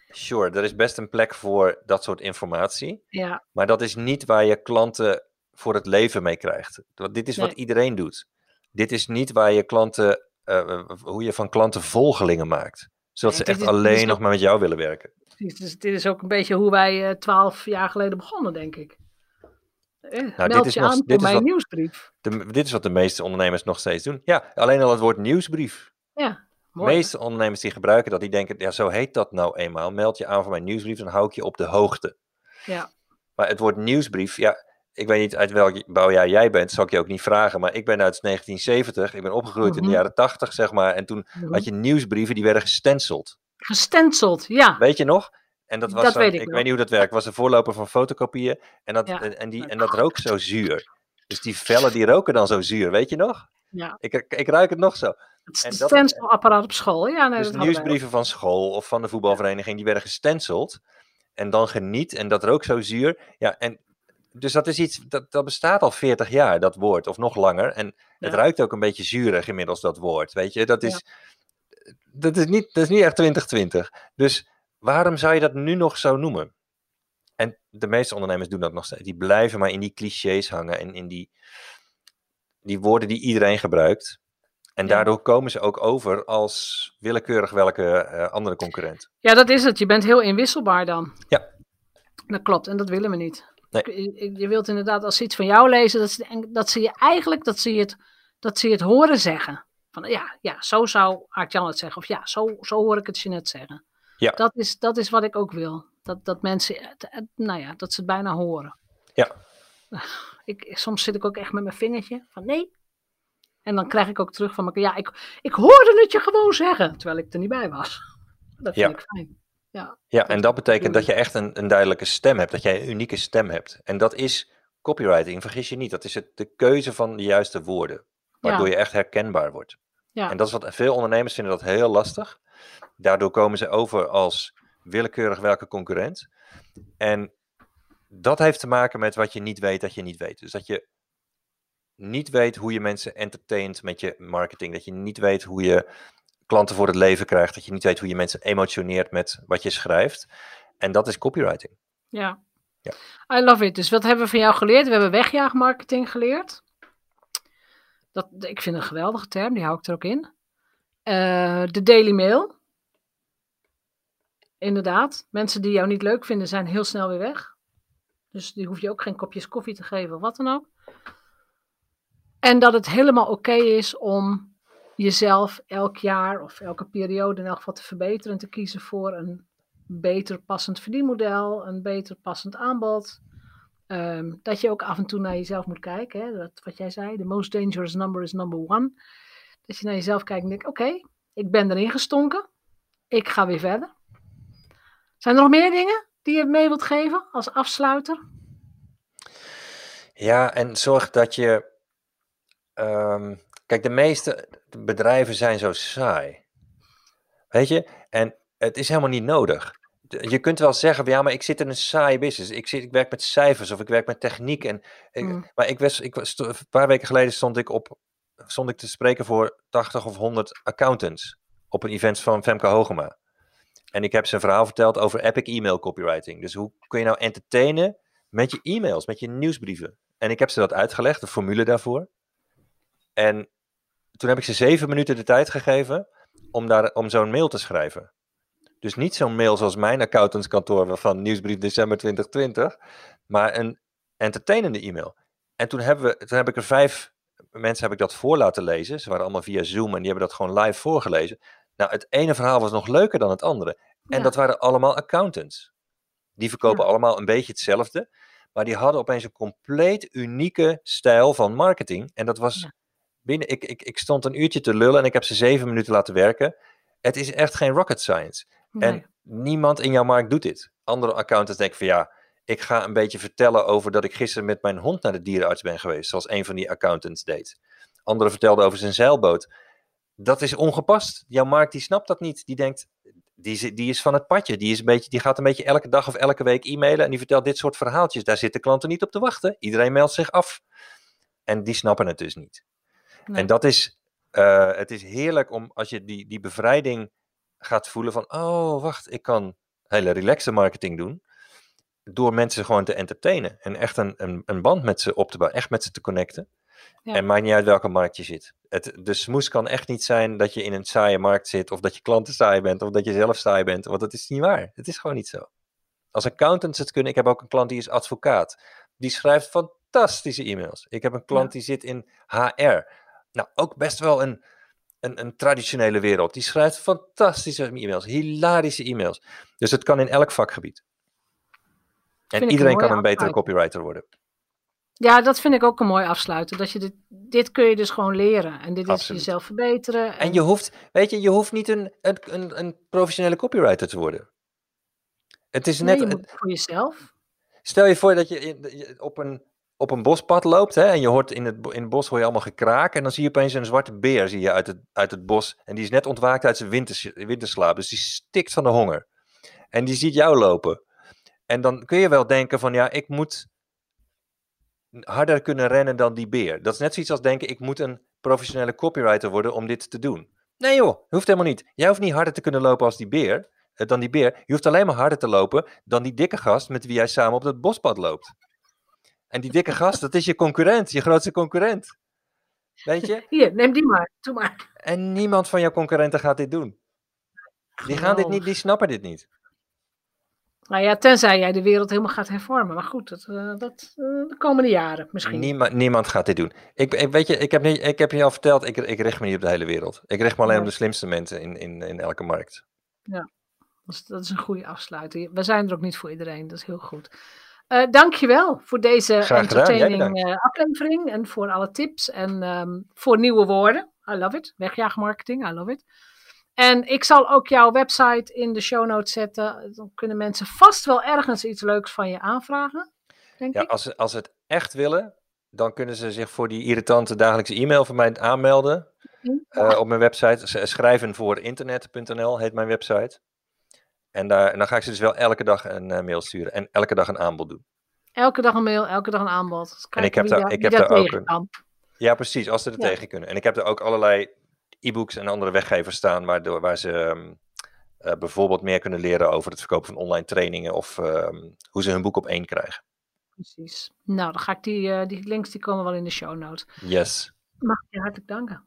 Sure, er is best een plek voor dat soort informatie. Ja. Maar dat is niet waar je klanten voor het leven mee krijgt. Dit is wat iedereen doet. Dit is niet waar je klanten, uh, hoe je van klanten volgelingen maakt. Zodat ze echt alleen nog maar met jou willen werken. Dus dit is ook een beetje hoe wij eh, twaalf jaar geleden begonnen, denk ik. Eh, nou, dit is je nog, aan dit mijn wat, nieuwsbrief. De, dit is wat de meeste ondernemers nog steeds doen. Ja, alleen al het woord nieuwsbrief. Ja, mooi. De meeste ondernemers die gebruiken dat, die denken, ja, zo heet dat nou eenmaal. Meld je aan voor mijn nieuwsbrief, dan hou ik je op de hoogte. Ja. Maar het woord nieuwsbrief, ja, ik weet niet uit welk bouwjaar jij bent, zal ik je ook niet vragen. Maar ik ben uit 1970, ik ben opgegroeid in de mhm. jaren 80, zeg maar. En toen mhm. had je nieuwsbrieven, die werden gestenceld. Gestenceld, ja. Weet je nog? En dat was, dat weet ik, ik weet niet hoe dat werkt, was een voorloper van fotocopieën. En dat, en, die, en dat rook zo zuur. Dus die vellen die roken dan zo zuur, weet je nog? Ja. Ik, ik ruik het nog zo. Het stencilapparaat op school, ja. Nee, dus nieuwsbrieven van school of van de voetbalvereniging, die werden gestenceld. En dan geniet en dat rook zo zuur. Ja, en dus dat is iets, dat, dat bestaat al 40 jaar, dat woord, of nog langer. En het ruikt ook een beetje zuurig inmiddels, dat woord. Weet je, dat is, dat is, niet, dat is niet echt 2020. Dus waarom zou je dat nu nog zo noemen? En de meeste ondernemers doen dat nog steeds. Die blijven maar in die clichés hangen en in die, die woorden die iedereen gebruikt. En daardoor komen ze ook over als willekeurig welke uh, andere concurrent. Ja, dat is het. Je bent heel inwisselbaar dan. Ja. Dat klopt, en dat willen we niet. Nee. Je wilt inderdaad, als ze iets van jou lezen, dat ze, dat ze je eigenlijk dat ze het, dat ze het horen zeggen. Van ja, ja zo zou Art-Jan het zeggen. Of ja, zo, zo hoor ik het je net zeggen. Ja. Dat, is, dat is wat ik ook wil. Dat, dat mensen, nou ja, dat ze het bijna horen. Ja. *sighs* Ik, soms zit ik ook echt met mijn vingertje van nee. En dan krijg ik ook terug van ja, ik, ik hoorde het je gewoon zeggen, terwijl ik er niet bij was. Dat vind ik fijn. Ja, ja en dat betekent dat je echt een, een duidelijke stem hebt, dat jij een unieke stem hebt. En dat is copywriting, vergis je niet. Dat is het, de keuze van de juiste woorden, waardoor je echt herkenbaar wordt. Ja. En dat is wat veel ondernemers vinden dat heel lastig. Daardoor komen ze over als willekeurig welke concurrent. En dat heeft te maken met wat je niet weet dat je niet weet. Dus dat je niet weet hoe je mensen entertaint met je marketing. Dat je niet weet hoe je klanten voor het leven krijgt. Dat je niet weet hoe je mensen emotioneert met wat je schrijft. En dat is copywriting. Ja. ja. I love it. Dus wat hebben we van jou geleerd? We hebben wegjaagmarketing geleerd. Dat, ik vind een geweldige term, die hou ik er ook in. Uh, de Daily Mail. Inderdaad, mensen die jou niet leuk vinden zijn heel snel weer weg. Dus die hoef je ook geen kopjes koffie te geven of wat dan ook. En dat het helemaal oké is om jezelf elk jaar of elke periode in elk geval te verbeteren en te kiezen voor een beter passend verdienmodel, een beter passend aanbod. Um, dat je ook af en toe naar jezelf moet kijken. Hè? Dat, wat jij zei, the most dangerous number is number one. Dat je naar jezelf kijkt en denkt, oké, ik ben erin gestonken. Ik ga weer verder. Zijn er nog meer dingen die je mee wilt geven als afsluiter? Ja, en zorg dat je. Um, kijk, de meeste bedrijven zijn zo saai. Weet je? En het is helemaal niet nodig. Je kunt wel zeggen, ja, maar ik zit in een saai business. Ik, zit, ik werk met cijfers of ik werk met techniek. En ik, mm. Maar ik was, ik was, een paar weken geleden stond ik, op, stond ik te spreken voor 80 of 100 accountants op een event van Femke Hogema. En ik heb ze een verhaal verteld over epic email copywriting. Dus hoe kun je nou entertainen met je e-mails, met je nieuwsbrieven? En ik heb ze dat uitgelegd, de formule daarvoor. En toen heb ik ze zeven minuten de tijd gegeven om, daar, om zo'n mail te schrijven. Dus niet zo'n mail zoals mijn accountantskantoor van nieuwsbrief december 2020, maar een entertainende e-mail. En toen, hebben we, toen heb ik er vijf mensen heb ik dat voor laten lezen. Ze waren allemaal via Zoom en die hebben dat gewoon live voorgelezen. Nou, het ene verhaal was nog leuker dan het andere. En dat waren allemaal accountants. Die verkopen allemaal een beetje hetzelfde. Maar die hadden opeens een compleet unieke stijl van marketing. En dat was binnen. Ik, ik, ik stond een uurtje te lullen en ik heb ze zeven minuten laten werken. Het is echt geen rocket science. En niemand in jouw markt doet dit. Andere accountants denken van ja, ik ga een beetje vertellen over dat ik gisteren met mijn hond naar de dierenarts ben geweest. Zoals een van die accountants deed. Andere vertelde over zijn zeilboot dat is ongepast. Jouw markt die snapt dat niet. Die denkt, die, die is van het padje. Die, is een beetje, die gaat een beetje elke dag of elke week e-mailen en die vertelt dit soort verhaaltjes. Daar zitten klanten niet op te wachten. Iedereen meldt zich af. En die snappen het dus niet. En dat is, uh, het is heerlijk om als je die, die bevrijding gaat voelen van, oh wacht, ik kan hele relaxe marketing doen. Door mensen gewoon te entertainen en echt een, een, een band met ze op te bouwen, echt met ze te connecten. En maakt niet uit welke markt je zit. Het, de smoes kan echt niet zijn dat je in een saaie markt zit, of dat je klanten saai bent, of dat je zelf saai bent, want dat is niet waar. Het is gewoon niet zo. Als accountants het kunnen, ik heb ook een klant die is advocaat. Die schrijft fantastische e-mails. Ik heb een klant die zit in HR. Nou, ook best wel een, een, een traditionele wereld. Die schrijft fantastische e-mails, hilarische e-mails. Dus het kan in elk vakgebied. En iedereen kan een betere copywriter worden. Ja, dat vind ik ook een mooi afsluiten. Dat je dit, dit kun je dus gewoon leren. En dit is jezelf verbeteren. En... en, je hoeft, weet je, je hoeft niet een, een, een professionele copywriter te worden. Het is net. Nee, je voor jezelf. Stel je voor dat je op een, op een bospad loopt hè, en je hoort in het, in het bos hoor je allemaal gekraak. En dan zie je opeens een zwarte beer zie je uit, het, uit het bos. En die is net ontwaakt uit zijn winters, winterslaap. Dus die stikt van de honger. En die ziet jou lopen. En dan kun je wel denken van ja, ik moet harder kunnen rennen dan die beer. Dat is net zoiets als denken, ik moet een professionele copywriter worden om dit te doen. Nee joh, hoeft helemaal niet. Jij hoeft niet harder te kunnen lopen als die beer, eh, dan die beer. Je hoeft alleen maar harder te lopen dan die dikke gast met wie jij samen op het bospad loopt. En die dikke gast, dat is je concurrent, je grootste concurrent. Weet je? Hier, neem die maar, doe maar. En niemand van jouw concurrenten gaat dit doen. Die gaan dit niet, die snappen dit niet. Nou ja, tenzij jij de wereld helemaal gaat hervormen. Maar goed, dat, uh, dat uh, de komende jaren misschien. Niemand, niemand gaat dit doen. Ik, ik, weet je, ik heb, niet, ik heb je al verteld, ik, ik richt me niet op de hele wereld. Ik richt me alleen op de slimste mensen in, in, in elke markt. Ja, dat is, dat is een goede afsluiting. We zijn er ook niet voor iedereen, dat is heel goed. Uh, dankjewel voor deze entertaining aflevering en voor alle tips en um, voor nieuwe woorden. I love it. Wegjaagmarketing, I love it. En ik zal ook jouw website in de show notes zetten. Dan kunnen mensen vast wel ergens iets leuks van je aanvragen. Denk ja, ik. Als, als ze het echt willen, dan kunnen ze zich voor die irritante dagelijkse e-mail van mij aanmelden. Uh, op mijn website. Schrijven voor internet.nl heet mijn website. En, daar, en dan ga ik ze dus wel elke dag een uh, mail sturen. En elke dag een aanbod doen. Elke dag een mail, elke dag een aanbod. en ik heb daar, ik heb daar ook een, Ja, precies, als ze er tegen kunnen. En ik heb er ook allerlei e-books en andere weggevers staan, waardoor, waar ze um, uh, bijvoorbeeld meer kunnen leren over het verkopen van online trainingen of um, hoe ze hun boek op één krijgen. Precies. Nou, dan ga ik die, uh, die links, die komen wel in de show notes. Yes. Mag ik je hartelijk danken.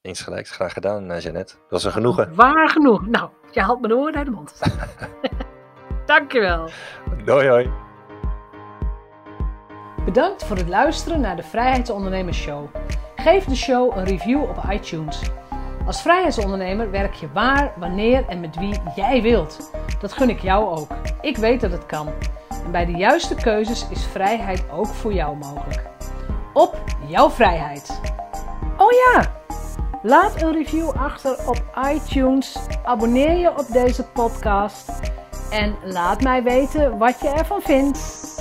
Insgelijks, graag gedaan, Jeannette. Dat was een genoegen. Waar genoeg. Nou, je haalt me woorden uit de mond. *laughs* Dankjewel. Doei hoi. Bedankt voor het luisteren naar de Vrijheidsondernemers Show. Geef de show een review op iTunes. Als vrijheidsondernemer werk je waar, wanneer en met wie jij wilt. Dat gun ik jou ook. Ik weet dat het kan. En bij de juiste keuzes is vrijheid ook voor jou mogelijk. Op jouw vrijheid. Oh ja! Laat een review achter op iTunes. Abonneer je op deze podcast. En laat mij weten wat je ervan vindt.